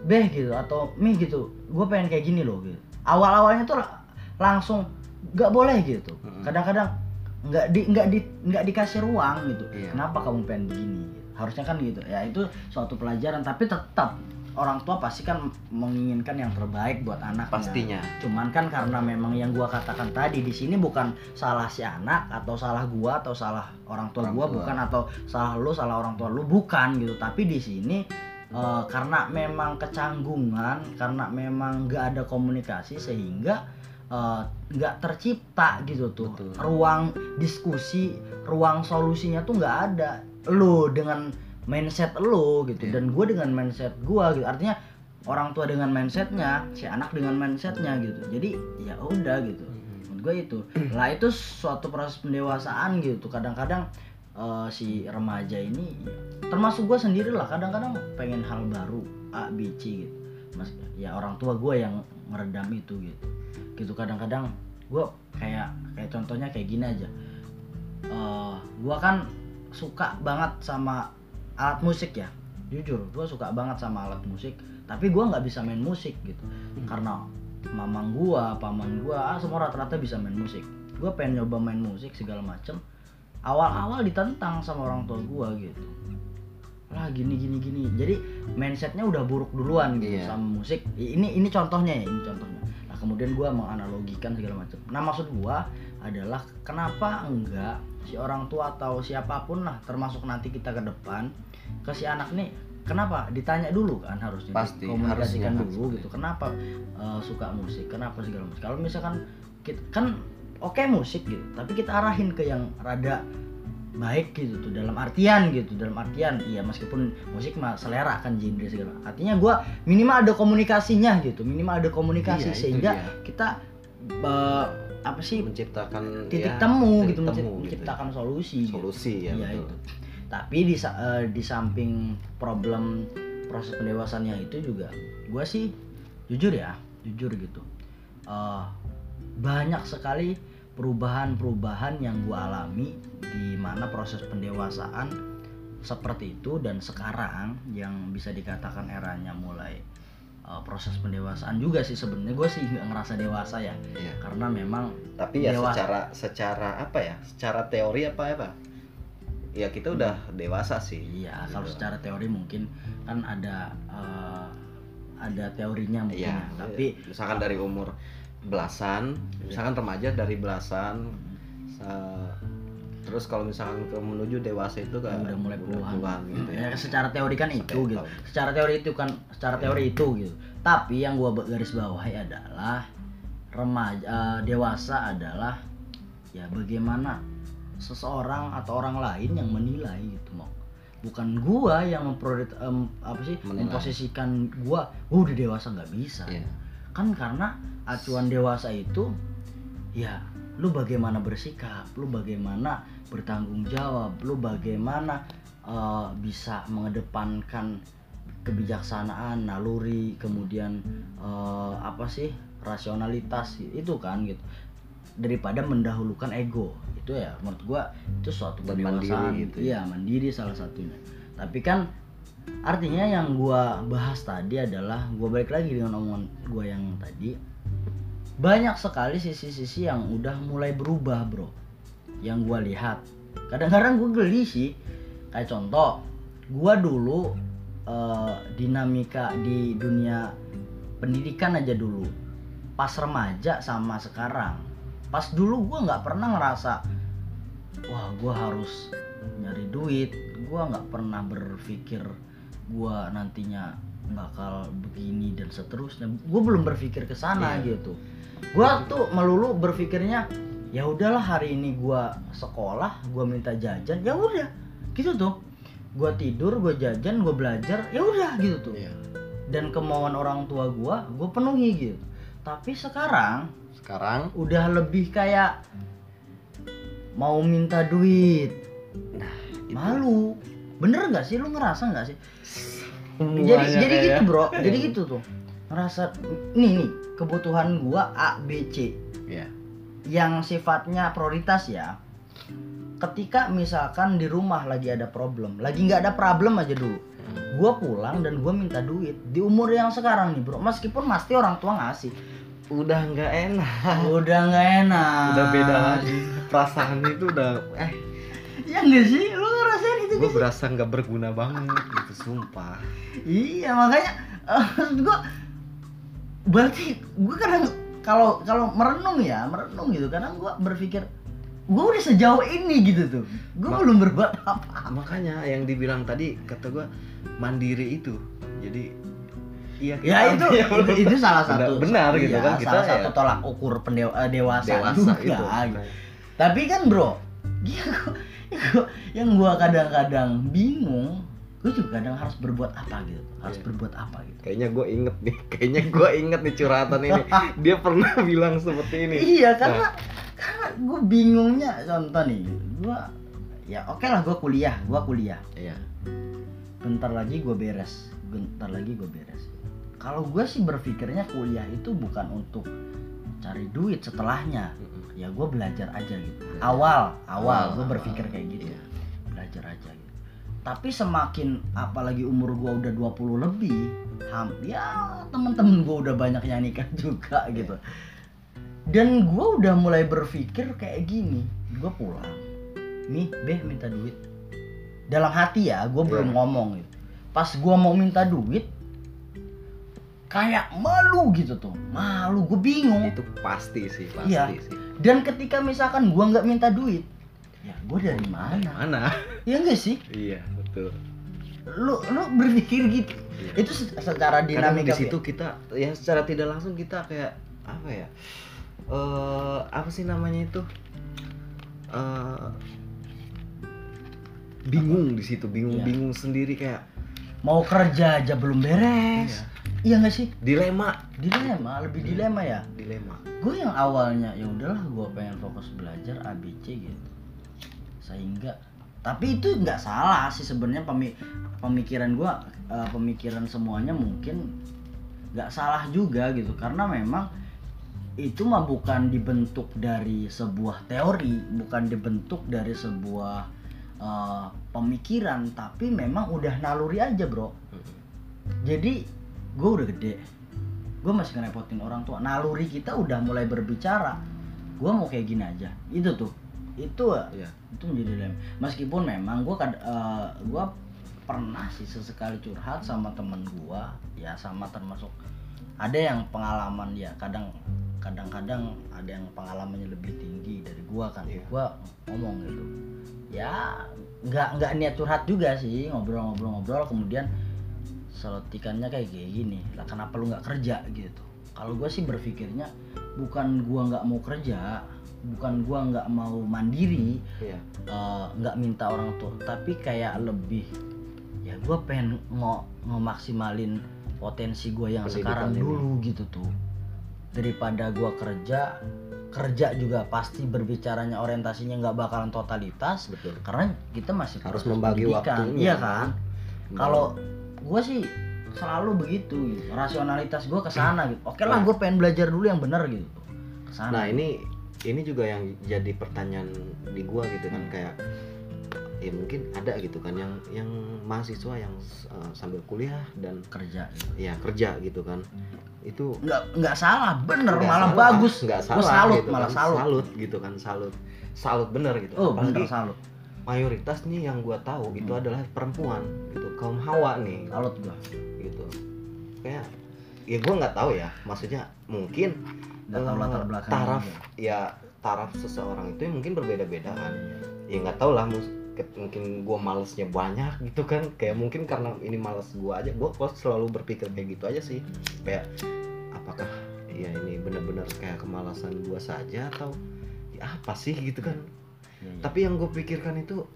beh gitu atau mi gitu. Gue pengen kayak gini loh gitu. Awal-awalnya tuh la- langsung nggak boleh gitu. Kadang-kadang nggak di nggak di nggak dikasih ruang gitu. Iya. kenapa kamu pengen begini? Gitu. harusnya kan gitu. Ya itu suatu pelajaran. Tapi tetap orang tua pasti kan menginginkan yang terbaik buat anaknya. Pastinya. Cuman kan karena memang yang gua katakan tadi di sini bukan salah si anak atau salah gua atau salah orang tua Orang gua tua. bukan atau salah lu salah orang tua lu bukan gitu. Tapi di sini eh, karena memang kecanggungan karena memang nggak ada komunikasi sehingga eh, nggak tercipta gitu tuh. Betul. ruang diskusi ruang solusinya tuh nggak ada. Lo dengan mindset lo gitu Iya. dan gue dengan mindset gue gitu. Artinya orang tua dengan mindsetnya si anak dengan mindsetnya gitu. Jadi ya udah gitu. Menurut gue itu. Lah itu suatu proses pendewasaan gitu. Kadang-kadang eh, si remaja ini termasuk gue sendiri lah kadang-kadang pengen hal baru A B C gitu mas ya orang tua gue yang meredam itu gitu gitu kadang-kadang gue kayak kayak contohnya kayak gini aja Eh gue kan suka banget sama alat musik ya jujur gue suka banget sama alat musik tapi gue nggak bisa main musik gitu karena mamang gua, paman gua, ah, semua rata-rata bisa main musik. Gua pengen nyoba main musik segala macem. Awal-awal ditentang sama orang tua gua gitu. Lah gini gini gini. Jadi mindsetnya udah buruk duluan gitu Iya. sama musik. Ini ini contohnya ya, ini contohnya. Nah kemudian gua menganalogikan segala macam. Nah maksud gua adalah kenapa enggak si orang tua atau siapa pun lah termasuk nanti kita ke depan ke si anak nih kenapa ditanya dulu kan harusnya Pasti, komunikasikan harusnya, dulu gitu kenapa uh, suka musik kenapa segala macam kalau misalkan kita, kan oke musik gitu tapi kita arahin ke yang rada baik gitu tuh dalam artian gitu dalam artian iya meskipun musik mah selera kan genre segala artinya gua minimal ada komunikasinya gitu minimal ada Iya, komunikasi itu sehingga dia. kita uh, apa sih menciptakan titik ya, temu titik gitu temu gitu. menciptakan solusi gitu. solusi ya Iya, betul itu. Tapi di eh, di samping problem proses pendewasannya itu juga, gue sih jujur ya, jujur gitu. eh, banyak sekali perubahan-perubahan yang gue alami di mana proses pendewasaan seperti itu dan sekarang yang bisa dikatakan eranya mulai eh, proses pendewasaan juga sih sebenarnya gue sih nggak ngerasa dewasa ya Iya. karena memang tapi ya Dewa- secara secara apa ya secara teori apa apa ya kita udah dewasa sih Iya, kalau Gitu. secara teori mungkin kan ada eh, ada teorinya mungkin Iya, ya. Tapi misalkan dari umur belasan Iya. misalkan remaja dari belasan sa- terus kalau misalkan ke menuju dewasa itu kan udah mulai puluhan. gitu Ya, ya secara teori kan itu gitu. tahun. Secara teori itu kan secara teori itu gitu. Tapi yang gua garis bawahi adalah remaja eh, dewasa adalah ya bagaimana seseorang atau orang lain yang menilai gitu mau bukan gua yang memprodet em, apa sih Menilai. memposisikan gua oh udah dewasa nggak bisa Iya. Kan karena acuan dewasa itu ya lu bagaimana bersikap lu bagaimana bertanggung jawab lu bagaimana eh, bisa mengedepankan kebijaksanaan naluri kemudian eh, apa sih rasionalitas itu kan gitu. Daripada mendahulukan ego itu ya menurut gua itu suatu pendewasaan gitu ya. iya mandiri salah satunya. Tapi kan artinya yang gua bahas tadi adalah gua balik lagi dengan omongan gua yang tadi. Banyak sekali sisi-sisi yang udah mulai berubah bro. Yang gua lihat. Kadang-kadang gua geli sih. Kayak contoh gua dulu eh, dinamika di dunia pendidikan aja dulu. Pas remaja sama sekarang. Pas dulu gua nggak pernah ngerasa wah gua harus nyari duit. Gua nggak pernah berpikir gua nantinya bakal begini dan seterusnya. Gue belum berpikir ke sana Iya. gitu. Gua tuh melulu berpikirnya ya udahlah hari ini gua sekolah gua minta jajan. Ya udah gitu tuh. Gua tidur gua jajan gua belajar ya udah gitu tuh. Iya. dan kemauan orang tua gua gua penuhi gitu. Tapi sekarang sekarang? udah lebih kayak mau minta duit. Itu. malu bener nggak sih? Lu ngerasa nggak sih? Semuanya jadi jadi kayak- gitu bro. Jadi gitu tuh. Ngerasa nih nih kebutuhan gua A B C. Iya. yang sifatnya prioritas ya ketika misalkan di rumah lagi ada problem lagi nggak ada problem aja dulu gua pulang dan gua minta duit. Di umur yang sekarang nih bro meskipun pasti orang tua ngasih. Udah nggak enak. Udah nggak enak. Udah beda lagi. Perasaan itu udah eh. Ya nggak sih? Lu ngerasain itu gue berasa nggak berguna banget gitu sumpah. Iya makanya eh, maksud gua berarti gua kadang kalau kalau merenung ya merenung gitu. Kadang gua berpikir gua udah sejauh ini gitu tuh. Gua Ma- belum berbuat apa makanya yang dibilang tadi kata gue mandiri itu. Jadi iya ya itu ya, itu, itu salah benar- satu benar gitu iya, kan, kita salah ya- satu tolak ukur pendewa, dewasa, dewasa juga itu. gitu. tapi kan bro gua- yang gua kadang-kadang bingung gue juga kadang harus berbuat apa gitu harus Iya. berbuat apa gitu. Kayaknya gue inget nih kayaknya gue inget nih curhatan ini. Dia pernah bilang seperti ini. Iya karena karena gue bingungnya contoh nih gue ya oke lah gue kuliah gue kuliah. Iya. Bentar lagi gue beres bentar lagi gue beres. Kalau gue sih berpikirnya kuliah itu bukan untuk cari duit setelahnya. Ya gue belajar aja gitu. Awal awal Awal, gue awal. berpikir kayak gitu. Iya. belajar aja gitu. Tapi semakin apalagi umur gue udah 20 lebih ham ya temen-temen gue udah banyak yang nikah juga gitu. Dan gue udah mulai berpikir kayak gini gue pulang. Nih beh minta duit. Dalam hati ya gue belum Iya. ngomong gitu. Pas gue mau minta duit kayak malu gitu tuh. Malu gue bingung. Itu pasti sih pasti Iya. sih. Dan ketika misalkan gua nggak minta duit ya gua dari mana? mana? Ya enggak sih? Iya betul. Lu lu berpikir gitu. Iya. itu se- secara dinamika di situ kita ya secara tidak langsung kita kayak apa ya eh apa sih namanya itu? Eh bingung di situ bingung Iya. bingung sendiri kayak mau kerja aja belum beres. Iya nggak sih? Dilema. Dilema lebih dilema ya? Dilema. Gue yang awalnya ya udahlah gue pengen fokus belajar ABC gitu. Sehingga tapi itu nggak salah sih sebenarnya pemi- pemikiran gue pemikiran semuanya mungkin nggak salah juga gitu. Karena memang itu mah bukan dibentuk dari sebuah teori bukan dibentuk dari sebuah eh, pemikiran tapi memang udah naluri aja bro. Jadi gue udah gede. Gue masih ngerepotin orang tua. Naluri kita udah mulai berbicara. Gue mau kayak gini aja. Itu tuh. Itu Iya. itu menjadi dilema. Meskipun memang gue gue pernah sih sesekali curhat sama temen gue ya sama termasuk ada yang pengalaman ya kadang kadang-kadang ada yang pengalamannya lebih tinggi dari gua kan. Iya. gua ngomong gitu. Ya nggak nggak niat curhat juga sih. Ngobrol-ngobrol-ngobrol kemudian selotikannya kayak gini lah kenapa lu nggak kerja gitu kalau gue sih berpikirnya bukan gua nggak mau kerja bukan gua nggak mau mandiri Iya. eh, nggak minta orang tua tapi kayak lebih ya gue pengen ngo ngemaksimalin potensi gue yang Pendidikan sekarang ini. dulu gitu tuh daripada gua kerja kerja juga pasti berbicaranya orientasinya nggak bakalan totalitas Betul. karena kita masih Harus membagi pendidikan. waktunya. iya kan kalau gue sih selalu begitu gitu. rasionalitas gue ke sana gitu. Oke lah Nah. gue pengen belajar dulu yang benar gitu. Ke sana Nah ini ini juga yang jadi pertanyaan di gua gitu kan kayak ya mungkin ada gitu kan yang yang mahasiswa yang uh, sambil kuliah dan kerja gitu. ya kerja gitu kan. Itu nggak nggak salah bener nggak malah salah, bagus. nggak Gua salah salut gitu malah kan. salut, salut gitu kan salut. Salut bener gitu. Oh apalagi bener salut mayoritas nih yang gua tahu itu Hmm. adalah perempuan gitu. Kaum hawa nih. Salut gua. Gitu. Kayak ya gua nggak tahu ya. Maksudnya mungkin nggak tahu eh, latar belakang taraf ya taraf seseorang itu mungkin berbeda-beda kan. Ya nggak tahu lah mungkin gua malesnya banyak gitu kan. Kayak mungkin karena ini males gua aja gua kok selalu berpikir kayak gitu aja sih. Kayak apakah ya ini benar-benar kayak kemalasan gua saja atau ya apa sih gitu kan Iya, iya. tapi yang gue pikirkan itu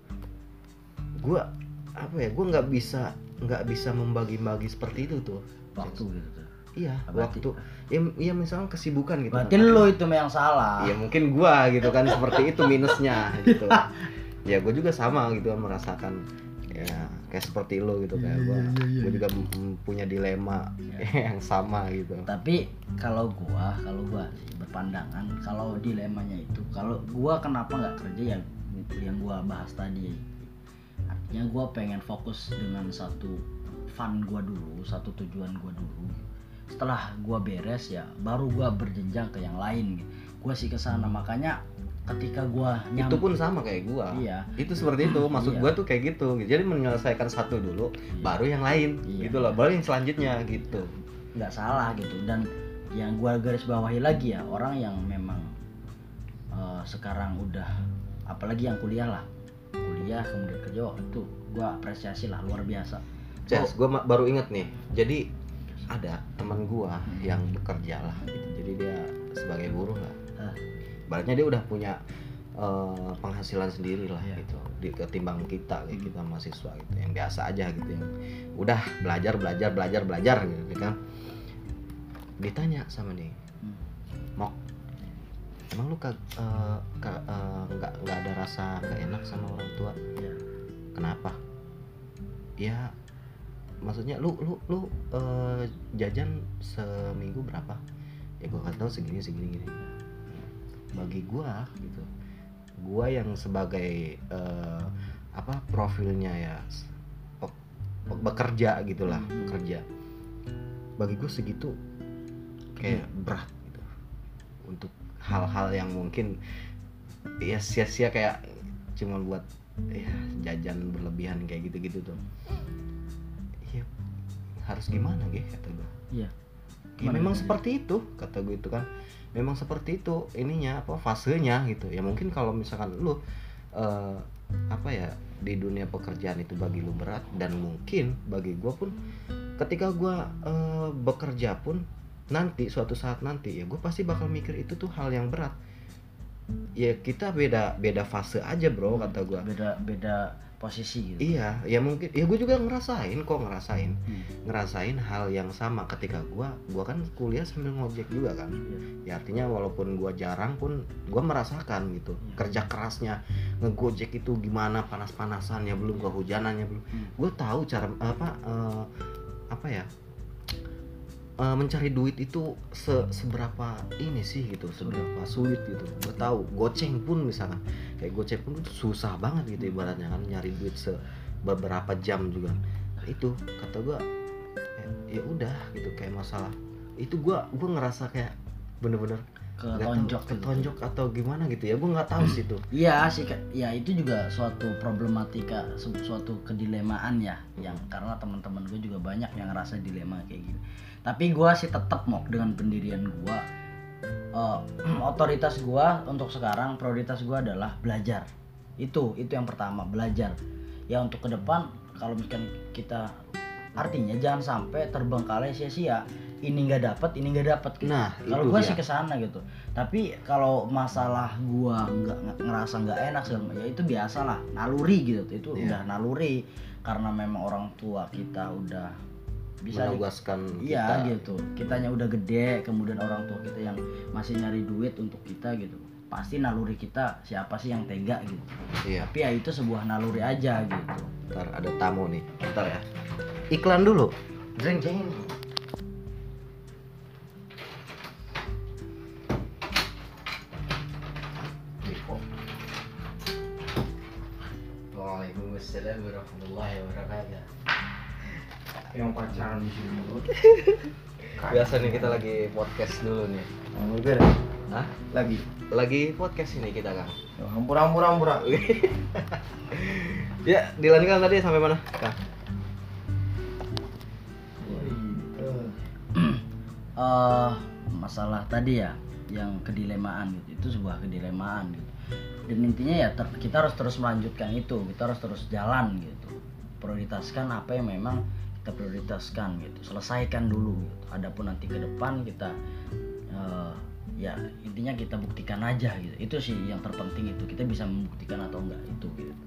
gua apa ya gua nggak bisa nggak bisa membagi-bagi seperti itu tuh. Waktu gitu tuh. Iya Berarti- waktu. Ya, ya misalnya kesibukan gitu. Berarti kan. lo itu yang salah. Ya mungkin gua gitu kan seperti itu minusnya gitu. Ya gue juga sama gitu kan merasakan ya kayak seperti lo gitu kayak Iya, gua. iya, iya, gua iya. juga punya dilema yang sama gitu. Tapi kalau gua kalau sih berpandangan kalau dilemanya itu kalau gua kenapa nggak kerja ya yang gua bahas tadi. Artinya gua pengen fokus dengan satu fun gua dulu satu tujuan gua dulu. Setelah gua beres ya baru gua berjenjang ke yang lain. Gitu. gua sih ke sana makanya ketika gua nyam itu pun sama kayak gua iya itu seperti itu maksud Iya. gua tuh kayak gitu jadi menyelesaikan satu dulu Iya. baru yang lain Iya. gitu loh baru yang selanjutnya gitu nggak salah gitu dan yang gua garis bawahi lagi ya orang yang memang eh, sekarang udah apalagi yang kuliah lah kuliah kemudian kerja wah, itu gua apresiasi lah luar biasa Ces, gue baru inget nih. Jadi ada teman gua yang bekerja lah gitu. Jadi dia sebagai buruh lah. Baratnya dia udah punya eh, penghasilan sendiri lah Iya. gitu. Di ketimbang kita kayak kita mahasiswa gitu yang biasa aja gitu yang udah belajar belajar belajar belajar gitu kan. Ditanya sama dia, Hmm. Mok, emang lu kag, ka- eh, nggak nggak ada rasa nggak enak sama orang tua? Iya. Kenapa? Ya, maksudnya lu lu lu eh, jajan seminggu berapa? Ya gua nggak tahu segini segini gini. Bagi gua gitu, gua yang sebagai eh, apa profilnya ya pe- pe- bekerja gitulah Hmm. kerja. Bagi gua segitu kayak berat gitu. Untuk hal-hal yang mungkin ya sia-sia kayak cuma buat ya jajan berlebihan kayak gitu-gitu tuh. Ya harus gimana gitu kata gue Iya. ya Gimana? memang seperti itu kata gue itu kan memang seperti itu ininya apa fasenya gitu. Ya mungkin kalau misalkan lu eh, apa ya di dunia pekerjaan itu bagi lu berat dan mungkin bagi gue pun ketika gue eh, bekerja pun nanti suatu saat nanti ya gue pasti bakal mikir itu tuh hal yang berat. Ya kita beda beda fase aja bro kata gue Beda beda posisi gitu. iya ya mungkin ya gue juga ngerasain kok ngerasain Hmm. ngerasain hal yang sama ketika gua gua kan kuliah sambil ngojek juga kan Iya. ya artinya walaupun gua jarang pun gua merasakan gitu Iya. kerja kerasnya ngegojek itu gimana panas-panasannya belum kehujanannya belum Hmm. gue tahu cara apa eh, apa ya eh, mencari duit itu se- seberapa ini sih gitu seberapa sulit gitu. Gue tahu goceng pun misalkan kayak goceng pun susah banget gitu ibaratnya kan nyari duit se beberapa jam juga. Nah, itu kata gue ya, udah gitu kayak masalah. Itu gua gua ngerasa kayak bener-bener nggak tahu, Ketonjok gitu. ketonjok atau gimana gitu ya gua nggak tahu sih itu. Iya sih, ya itu juga suatu problematika, su- suatu kedilemaan ya, yang karena teman-teman gue juga banyak yang ngerasa dilema kayak gini. Tapi gue sih tetap mau dengan pendirian gue, Eh, otoritas gue untuk sekarang prioritas gue adalah belajar. Itu itu yang pertama belajar. Ya untuk ke depan kalau misalkan kita artinya jangan sampai terbengkalai sia-sia. Ini nggak dapat, ini nggak dapat. gitu. nah Kalau gue sih ke sana gitu. Tapi kalau masalah gua nggak ngerasa nggak enak segala ya itu biasa lah, naluri gitu. Itu Iya. udah naluri karena memang orang tua kita udah bisa di- menugaskan Iya kita gitu. Kitanya udah gede, kemudian orang tua kita yang masih nyari duit untuk kita gitu. Pasti naluri kita siapa sih yang tega gitu. iya Tapi ya itu sebuah naluri aja gitu. ntar ada tamu nih bentar ya iklan dulu jeng jeng Waalaikumsalam warahmatullahi wabarakatuh. Yang pacaran di sini dulu Biasa nih kita lagi podcast dulu nih. gue Hah? lagi Lagi podcast ini kita Kang. hampura hampura hampura Ya, dilanjutkan tadi sampai mana? Kang. eh masalah tadi ya yang kedilemaan gitu itu sebuah kedilemaan gitu dan intinya ya ter- kita harus terus melanjutkan itu kita harus terus jalan gitu prioritaskan apa yang memang kita prioritaskan gitu. Selesaikan dulu gitu. Adapun nanti ke depan kita eh, ya intinya kita buktikan aja gitu. Itu sih yang terpenting itu. Kita bisa membuktikan atau enggak itu gitu.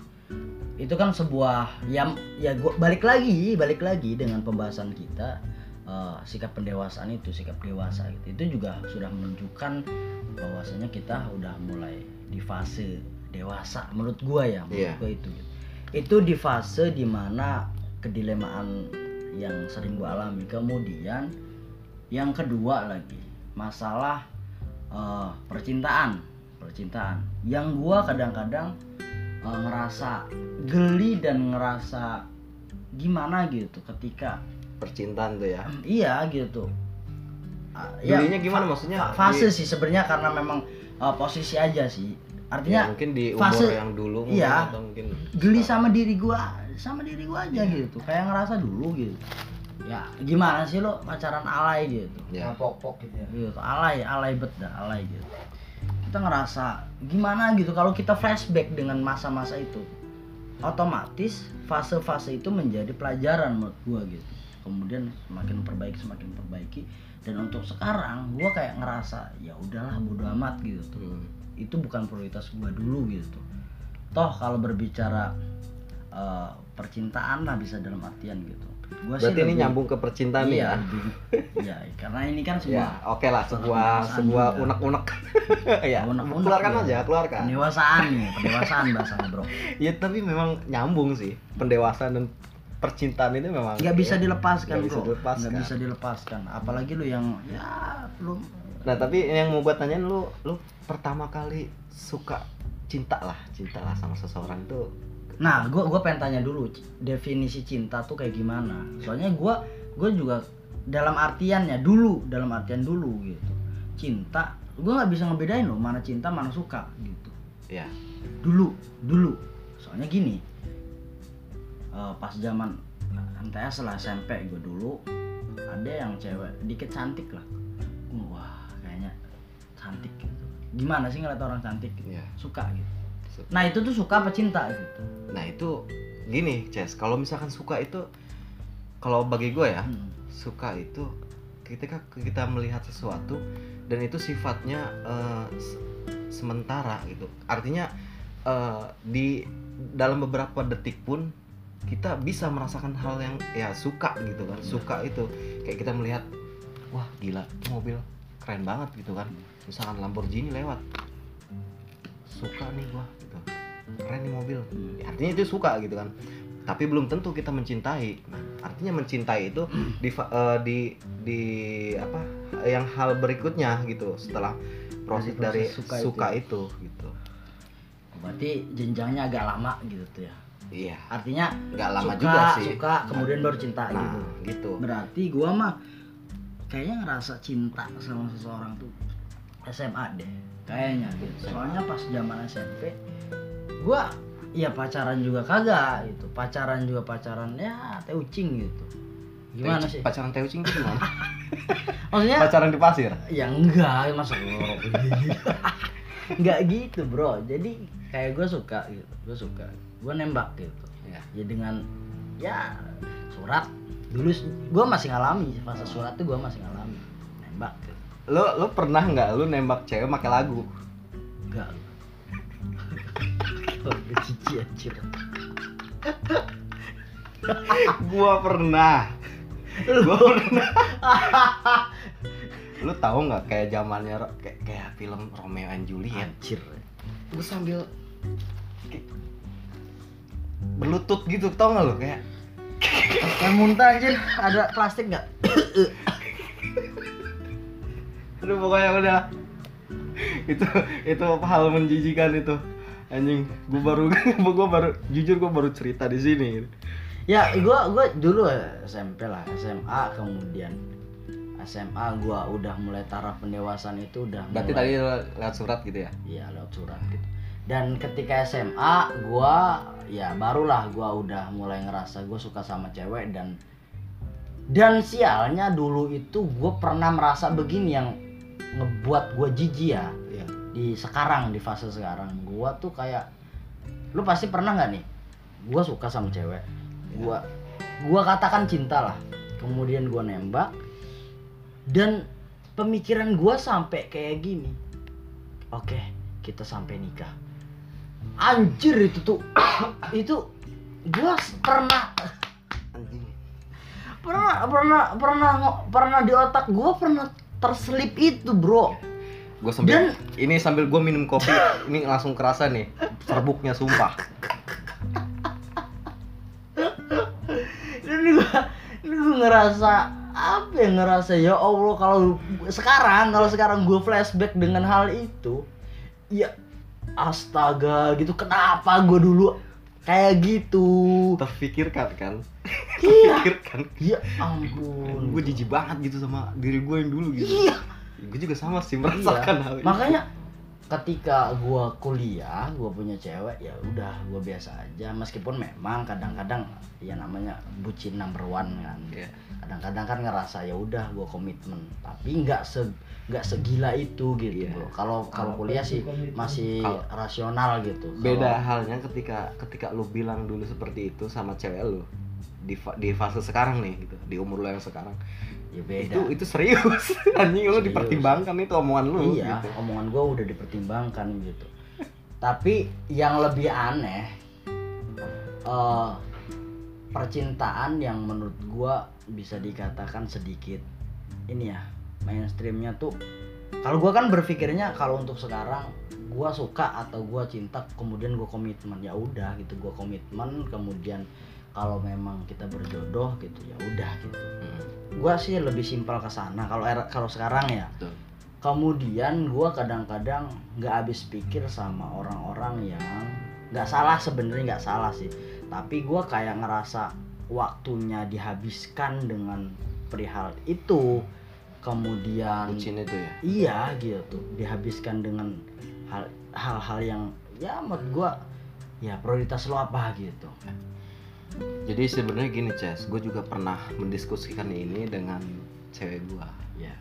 Itu kan sebuah yang ya gua balik lagi balik lagi dengan pembahasan kita eh, sikap pendewasaan itu sikap dewasa gitu. Itu juga sudah menunjukkan bahwasanya kita udah mulai di fase dewasa menurut gua ya menurut Iya. gua itu gitu. itu di fase di mana kedilemaan yang sering gua alami kemudian yang kedua lagi masalah eh, percintaan percintaan yang gua kadang-kadang eh, ngerasa geli dan ngerasa gimana gitu ketika Percintaan tuh ya. iya gitu Ah, Gelinya gimana maksudnya? fa- fase Di- sih sebenarnya karena memang uh, posisi aja sih Ya, artinya mungkin di umur fase- yang dulu mungkin, iya. atau mungkin geli sama diri gua sama diri gua aja gitu. Kayak ngerasa dulu gitu. Ya gimana sih lo pacaran alay gitu? Ya. pok pok gitu ya. Gitu alay alay bet dah alay gitu. Kita ngerasa gimana gitu kalau kita flashback dengan masa-masa itu? Otomatis fase-fase itu menjadi pelajaran menurut gua gitu. Kemudian semakin perbaiki semakin perbaiki. Dan untuk sekarang gua kayak ngerasa ya udahlah bodo amat gitu. Tuh Hmm. itu bukan prioritas gua dulu gitu. Toh kalau berbicara eh, percintaan lah bisa dalam artian gitu gua Berarti ini lebih- nyambung ke percintaan iya, ya. lebih- iya karena ini kan Ya, sebuah oke lah sebuah sebuah unek-unek. ya, Unek-unek keluarkan ya. aja, keluarkan. pendewasaan nih pendewasaan bahasanya bro Ya tapi memang nyambung sih pendewasaan dan percintaan itu memang nggak bisa ya, dilepaskan nggak bisa bro dilepaskan. nggak bisa dilepaskan apalagi lu yang ya belum Nah tapi yang mau buat tanyain lu, lu pertama kali suka cinta lah, cinta lah sama seseorang itu nah gua gua pengen tanya dulu definisi cinta tuh kayak gimana? Soalnya gua gua juga dalam artiannya dulu dalam artian dulu gitu. Cinta gua nggak bisa ngebedain loh mana cinta mana suka gitu. Ya dulu dulu. Soalnya gini eh, pas zaman MTS lah SMP gue dulu ada yang cewek dikit cantik lah. Wah kayaknya cantik gitu. Gimana sih ngeliat orang cantik gitu? Iya. suka gitu. Nah itu tuh suka apa cinta gitu Nah itu gini, Ces. Kalau misalkan suka itu, kalau bagi gue ya, Hmm. suka itu ketika kita melihat sesuatu dan itu sifatnya se- sementara gitu. Artinya eh, di dalam beberapa detik pun kita bisa merasakan hal yang ya suka gitu kan. Suka itu kayak kita melihat, wah gila, mobil keren banget gitu kan. Misalkan Lamborghini lewat, suka nih gua gitu. Keren nih mobil. Hmm. Ya, artinya itu suka gitu kan. Tapi belum tentu kita mencintai. Nah, artinya mencintai itu di eh, di di apa yang hal berikutnya gitu. Setelah proses Dari dari proses suka suka, itu itu. gitu. Berarti jenjangnya agak lama gitu tuh ya? Iya. Artinya nggak lama suka, juga sih. suka kemudian baru cinta nah gitu. gitu. Berarti gua mah kayaknya ngerasa cinta sama seseorang tuh SMA deh kayaknya gitu. Soalnya pas zaman SMP gua ya pacaran juga kagak gitu. Pacaran juga pacaran ya teh ucing gitu. Gimana sih? pacaran teh ucing itu gimana? Maksudnya pacaran di pasir? Ya enggak masa ngorok enggak gitu bro. Jadi kayak gue suka gitu gue suka. Gue nembak gitu. Ya ya dengan ya surat. Dulu gue masih ngalami fase surat tuh gue masih ngalami. Nembak gitu. Lo lo pernah nggak lu nembak cewek pakai lagu? Enggak cici anjir. Gua pernah. Gua pernah. lu tahu nggak kayak zamannya kayak, kayak film Romeo and Juliet? Anjir. Gue sambil kayak berlutut gitu tau gak lo? Kayak yang muntah anjir. Ada plastik nggak aduh pokoknya udah. Itu itu hal menjijikan itu. Anjing gue baru gue baru jujur gue baru cerita di sini. Ya gue gua dulu SMP lah SMA kemudian. SMA gua udah mulai taraf pendewasaan itu udah berarti mulai- tadi lewat surat gitu ya? Iya lewat surat gitu. Dan ketika SMA gua ya barulah gua udah mulai ngerasa gua suka sama cewek dan dan sialnya dulu itu gue pernah merasa begini yang ngebuat gue jijik ya. Iya. di sekarang di fase sekarang. Gua tuh kayak lu pasti pernah nggak nih? Gua suka sama cewek. Gua gua katakan cinta lah. Kemudian gua nembak. Dan pemikiran gua sampai kayak gini. Oke kita sampai nikah. Anjir itu tuh itu gua s- pernah pernah pernah pernah pernah di otak gua pernah terselip itu bro. Gue sambil Dan- ini sambil gue minum kopi ini langsung kerasa nih serbuknya sumpah. Ini gua ini gua ngerasa apa ya ngerasa? Ya Allah kalau sekarang kalau sekarang gue flashback dengan hal itu ya astaga gitu. Kenapa gue dulu kayak gitu. Terfikirkan kan? Iya. Terfikirkan. Ya ampun. Gue jijik banget gitu sama diri gue yang dulu gitu. Iya. Gue juga sama sih Iya. merasakan hal itu. Makanya ketika gua kuliah gua punya cewek ya udah gua biasa aja. Meskipun memang kadang-kadang ya namanya bucin number one kan. Iya. kadang-kadang kan ngerasa ya udah gua komitmen. Tapi nggak se nggak segila itu gitu Iya. bro. Kalau kalau kuliah sih masih Kalau- rasional gitu. Beda halnya ketika ketika lu bilang dulu seperti itu sama cewek lu di fa- di fase sekarang nih gitu di umur lu yang sekarang. Ya beda. Itu itu serius. Anjing lu dipertimbangkan itu omongan lu iya gitu. omongan gue udah dipertimbangkan gitu. Tapi yang lebih aneh eh percintaan yang menurut gue bisa dikatakan sedikit. Ini ya mainstreamnya tuh kalau gue kan berpikirnya kalau untuk sekarang gue suka atau gue cinta kemudian gue komitmen ya udah gitu gue komitmen kemudian kalau memang kita berjodoh gitu ya udah gitu. Hmm, gue sih lebih simpel ke sana kalau era- kalau sekarang ya. Betul. kemudian gua kadang-kadang nggak habis pikir sama orang-orang yang nggak salah sebenarnya nggak salah sih. Tapi gua kayak ngerasa waktunya dihabiskan dengan perihal itu kemudian bucin itu ya? iya gitu. Dihabiskan dengan hal hal-hal yang ya menurut gua ya prioritas lo apa gitu. Jadi sebenarnya gini Ces gue juga pernah mendiskusikan ini dengan cewek gua. Ya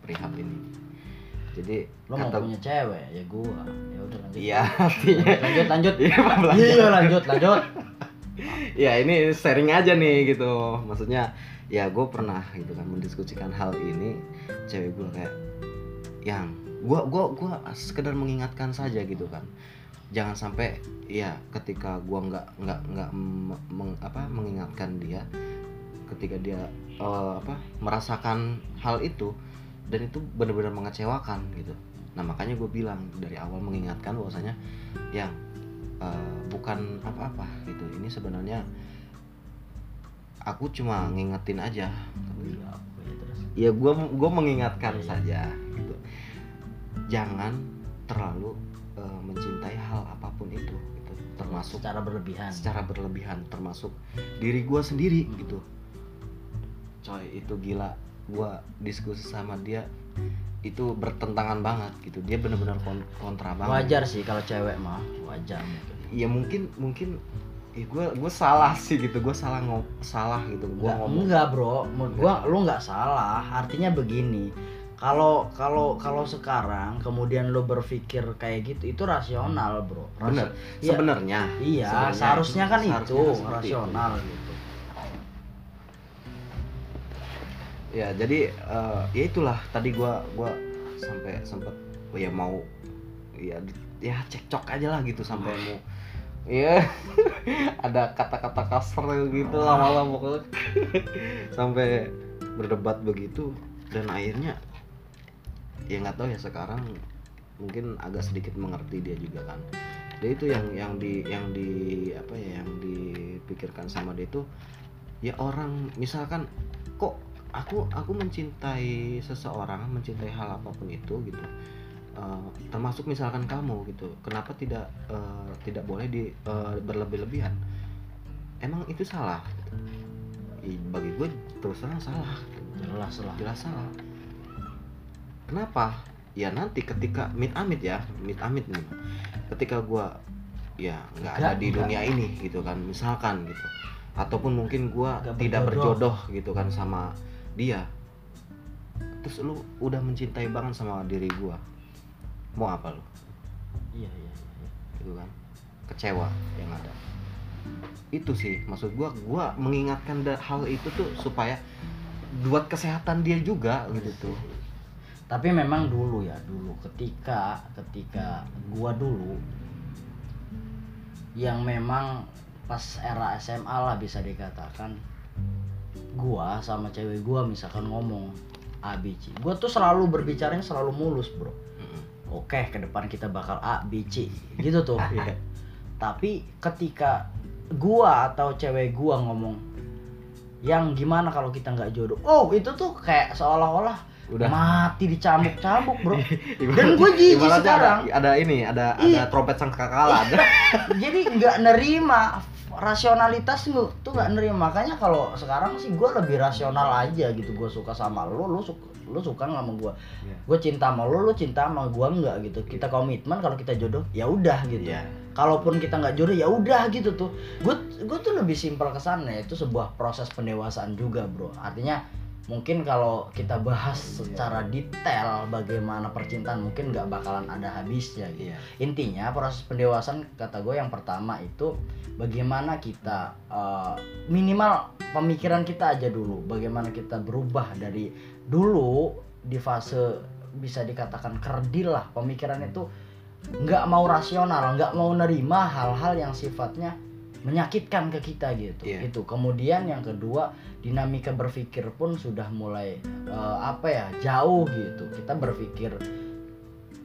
perihal ini. Jadi lo mau kata punya cewek? Ya gua. Ya udah lanjut. Iya lanjut lanjut. Iya, Pak, iya lanjut lanjut ya ini sharing aja nih gitu. Maksudnya ya gue pernah gitu kan mendiskusikan hal ini. Cewek gue kayak yang gue gua gua sekedar mengingatkan saja gitu kan. Jangan sampai ya ketika gua nggak nggak nggak me- meng- apa mengingatkan dia ketika dia eh, apa merasakan hal itu dan itu benar-benar mengecewakan gitu. Nah makanya gue bilang dari awal mengingatkan bahwasanya yang eh, bukan apa-apa gitu. Ini sebenarnya aku cuma ngingetin aja. Ya, ya gue gua mengingatkan Iya. saja gitu. Jangan terlalu eh, mencintai hal apa pun itu gitu. termasuk secara berlebihan. secara berlebihan termasuk diri gue sendiri gitu. Coy itu gila. Gue diskusi sama dia itu bertentangan banget gitu. Dia benar-benar kon- kontra banget. Wajar sih kalau cewek mah wajar mungkin ya mungkin mungkin ya gue gue salah sih gitu. Gue salah ngom salah gitu. Gue ngomong. enggak bro. Gua lu nggak salah. Artinya begini kalau kalau kalau sekarang kemudian lu berpikir kayak gitu itu rasional bro. Ras- bener. Iya. sebenarnya. Iya sebenarnya. seharusnya kan seharusnya itu kan rasional gitu ya jadi eh, ya itulah. Tadi gua gua sampai sempet oh ya mau ya ya cekcok aja lah gitu sampai mau. Iya, ada kata-kata kasar gitu lama-lama pokoknya. Sampai berdebat begitu dan akhirnya ya nggak tahu ya sekarang mungkin agak sedikit mengerti dia juga kan. Dia itu yang yang di yang di apa ya yang dipikirkan sama dia itu ya orang misalkan kok aku aku mencintai seseorang mencintai hal apa pun itu gitu Eh, termasuk misalkan kamu gitu kenapa tidak eh, tidak boleh di eh, berlebih-lebihan emang itu salah gitu. Bagi gue terus terang salah gitu. jelas lah jelas salah kenapa ya nanti ketika mit amit ya mit amit nih ketika gua ya nggak ada di enggak. dunia ini gitu kan misalkan gitu ataupun mungkin Enggak tidak berjodoh. berjodoh gitu kan sama dia. Terus lu udah mencintai banget sama diri gua. Mau apa lu? Iya iya iya. gitu kan? Kecewa yang ada. Itu sih maksud gua. Gua mengingatkan hal itu tuh supaya buat kesehatan dia juga gitu tuh. Tapi memang dulu ya dulu ketika ketika gua dulu yang memang pas era SMA lah bisa dikatakan gua sama cewek gua misalkan ngomong ABC gua tuh selalu berbicaranya selalu mulus bro. Oke ke depan kita bakal A B C. Gitu tuh. Iya. tapi ketika gua atau cewek gua ngomong yang gimana kalau kita nggak jodoh? Oh itu tuh kayak seolah-olah udah. mati dicambuk-cambuk bro. Dan gua jijik sekarang. ada, ada ini ada Iya. ada trompet sang kakala jadi nggak nerima rasionalitas lu tuh nggak nerima. Makanya kalau sekarang sih gue lebih rasional aja gitu. Gue suka sama lu lu suka lu suka nggak sama gue Iya. gue cinta sama lu lu cinta sama gue nggak gitu? Kita komitmen kalau kita jodoh ya udah gitu. Iya. kalaupun kita nggak jodoh ya udah gitu tuh. Gue gue tuh lebih simpel ke sana itu sebuah proses pendewasaan juga bro. Artinya mungkin kalau kita bahas secara detail bagaimana percintaan mungkin nggak bakalan ada habisnya gitu. Iya. intinya proses pendewasaan kata gue yang pertama itu bagaimana kita eh, minimal pemikiran kita aja dulu. Bagaimana kita berubah dari dulu di fase bisa dikatakan kerdil lah pemikiran itu nggak mau rasional nggak mau nerima hal-hal yang sifatnya menyakitkan ke kita gitu. Iya. itu. Kemudian yang kedua dinamika berpikir pun sudah mulai eh, apa ya jauh gitu kita berpikir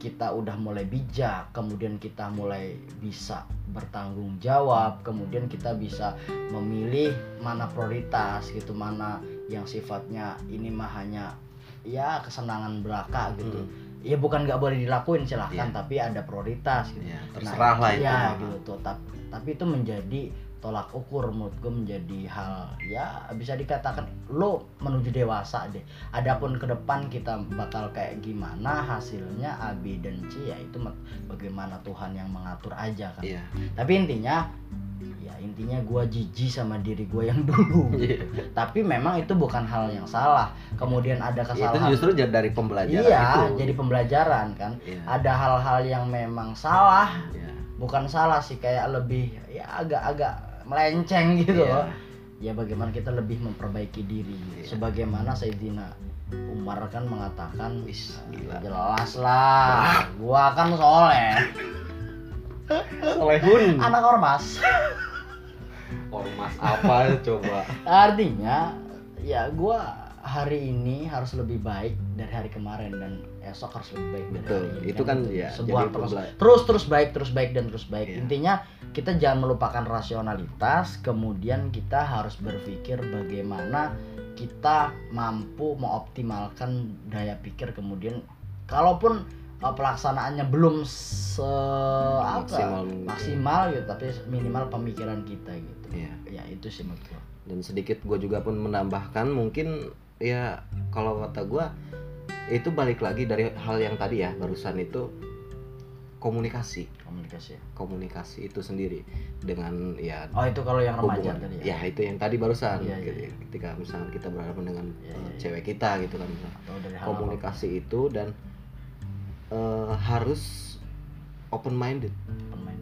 kita udah mulai bijak, kemudian kita mulai bisa bertanggung jawab, kemudian kita bisa memilih mana prioritas gitu, mana yang sifatnya ini mah hanya ya kesenangan belaka gitu. Hmm. Ya bukan nggak boleh dilakuin silahkan, Iya. tapi ada prioritas gitu. Ya, terserah lah itu. Ya gitu tuh. Tapi, tapi itu menjadi tolak ukur menurut gue menjadi hal ya bisa dikatakan lo menuju dewasa deh. Adapun ke depan kita bakal kayak gimana hasilnya A B dan C ya itu bagaimana Tuhan yang mengatur aja kan. Iya. Tapi intinya ya intinya gua jijik sama diri gue yang dulu. Iya. Tapi memang itu bukan hal yang salah. Kemudian ada Itu kesalahan. justru jadi dari pembelajaran iya, itu. jadi pembelajaran kan. Iya. Ada hal-hal yang memang salah Iya. bukan salah sih kayak lebih ya agak-agak melenceng gitu loh. Ya bagaimana kita lebih memperbaiki diri. Iya. Sebagaimana Sayyidina Umar kan mengatakan Wis, "Eh, gila." jelas lah, gua kan soleh, Solehun. anak ormas. Ormas apa coba? Artinya ya gua hari ini harus lebih baik dari hari kemarin dan esok harus lebih baik dari Betul, hari ini. itu kan ya, sebuah terus, terus terus baik terus baik dan terus baik. Iya. Intinya kita jangan melupakan rasionalitas, kemudian kita harus berpikir bagaimana kita mampu mengoptimalkan daya pikir kemudian kalaupun uh, pelaksanaannya belum se apa, Maksimal gitu tapi minimal pemikiran kita gitu. Iya. Ya itu sih menurut dan sedikit gue juga pun menambahkan mungkin ya kalau kata gue itu balik lagi dari hal yang tadi ya barusan itu komunikasi komunikasi ya. komunikasi itu sendiri dengan ya Oh itu kalau yang remaja hubungan tadi ya itu yang tadi barusan Iya, iya, gitu. iya. ketika misalnya kita berhadapan dengan Iya, iya, iya. cewek kita gitu kan komunikasi itu dan eh, harus open minded pemain.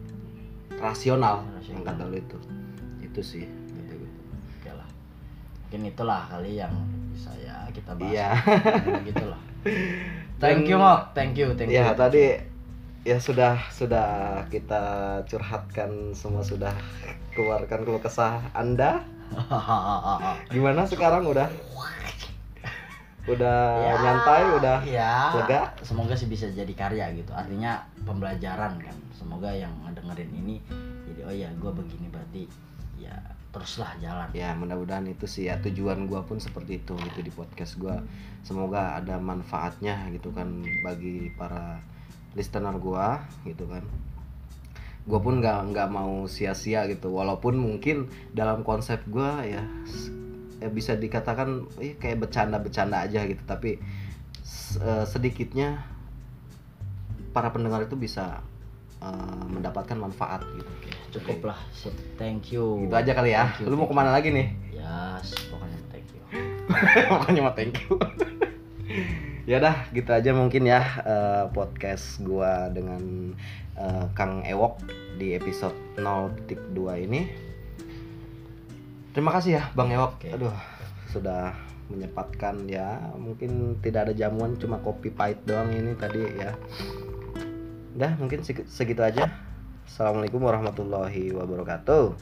rasional Rasional. yang kata lu itu itu sih kata gue. Oke lah. Mungkin itulah kali yang bisa ya kita bahas. iya gitu lah. Thank you Mok, thank you, thank you. ya tadi ya sudah sudah kita curhatkan semua sudah keluarkan keluh kesah anda gimana sekarang udah udah Ya, nyantai udah ya. lega? Semoga sih bisa jadi karya gitu. Artinya pembelajaran kan. Semoga yang ngedengerin ini jadi oh ya gue begini berarti ya teruslah jalan. ya mudah-mudahan itu sih ya tujuan gua pun seperti itu gitu di podcast gua semoga ada manfaatnya gitu kan bagi para listener gua gitu kan gua pun nggak nggak mau sia-sia gitu walaupun mungkin dalam konsep gua ya, ya bisa dikatakan eh, kayak bercanda-bercanda aja gitu tapi eh, sedikitnya para pendengar itu bisa eh, mendapatkan manfaat gitu Cukup lah. Thank you. Gitu aja kali ya. Thank you, Lu mau ke mana lagi nih? you. Yes, pokoknya thank you. Pokoknya mah thank you. ya dah, gitu aja mungkin ya eh, podcast gua dengan eh, Kang Ewok di episode 0.2 ini. Terima kasih ya Bang Ewok. Oke. Aduh, sudah menyempatkan ya mungkin tidak ada jamuan cuma kopi pahit doang ini tadi ya. Udah mungkin segi- segitu aja. Assalamualaikum warahmatullahi wabarakatuh.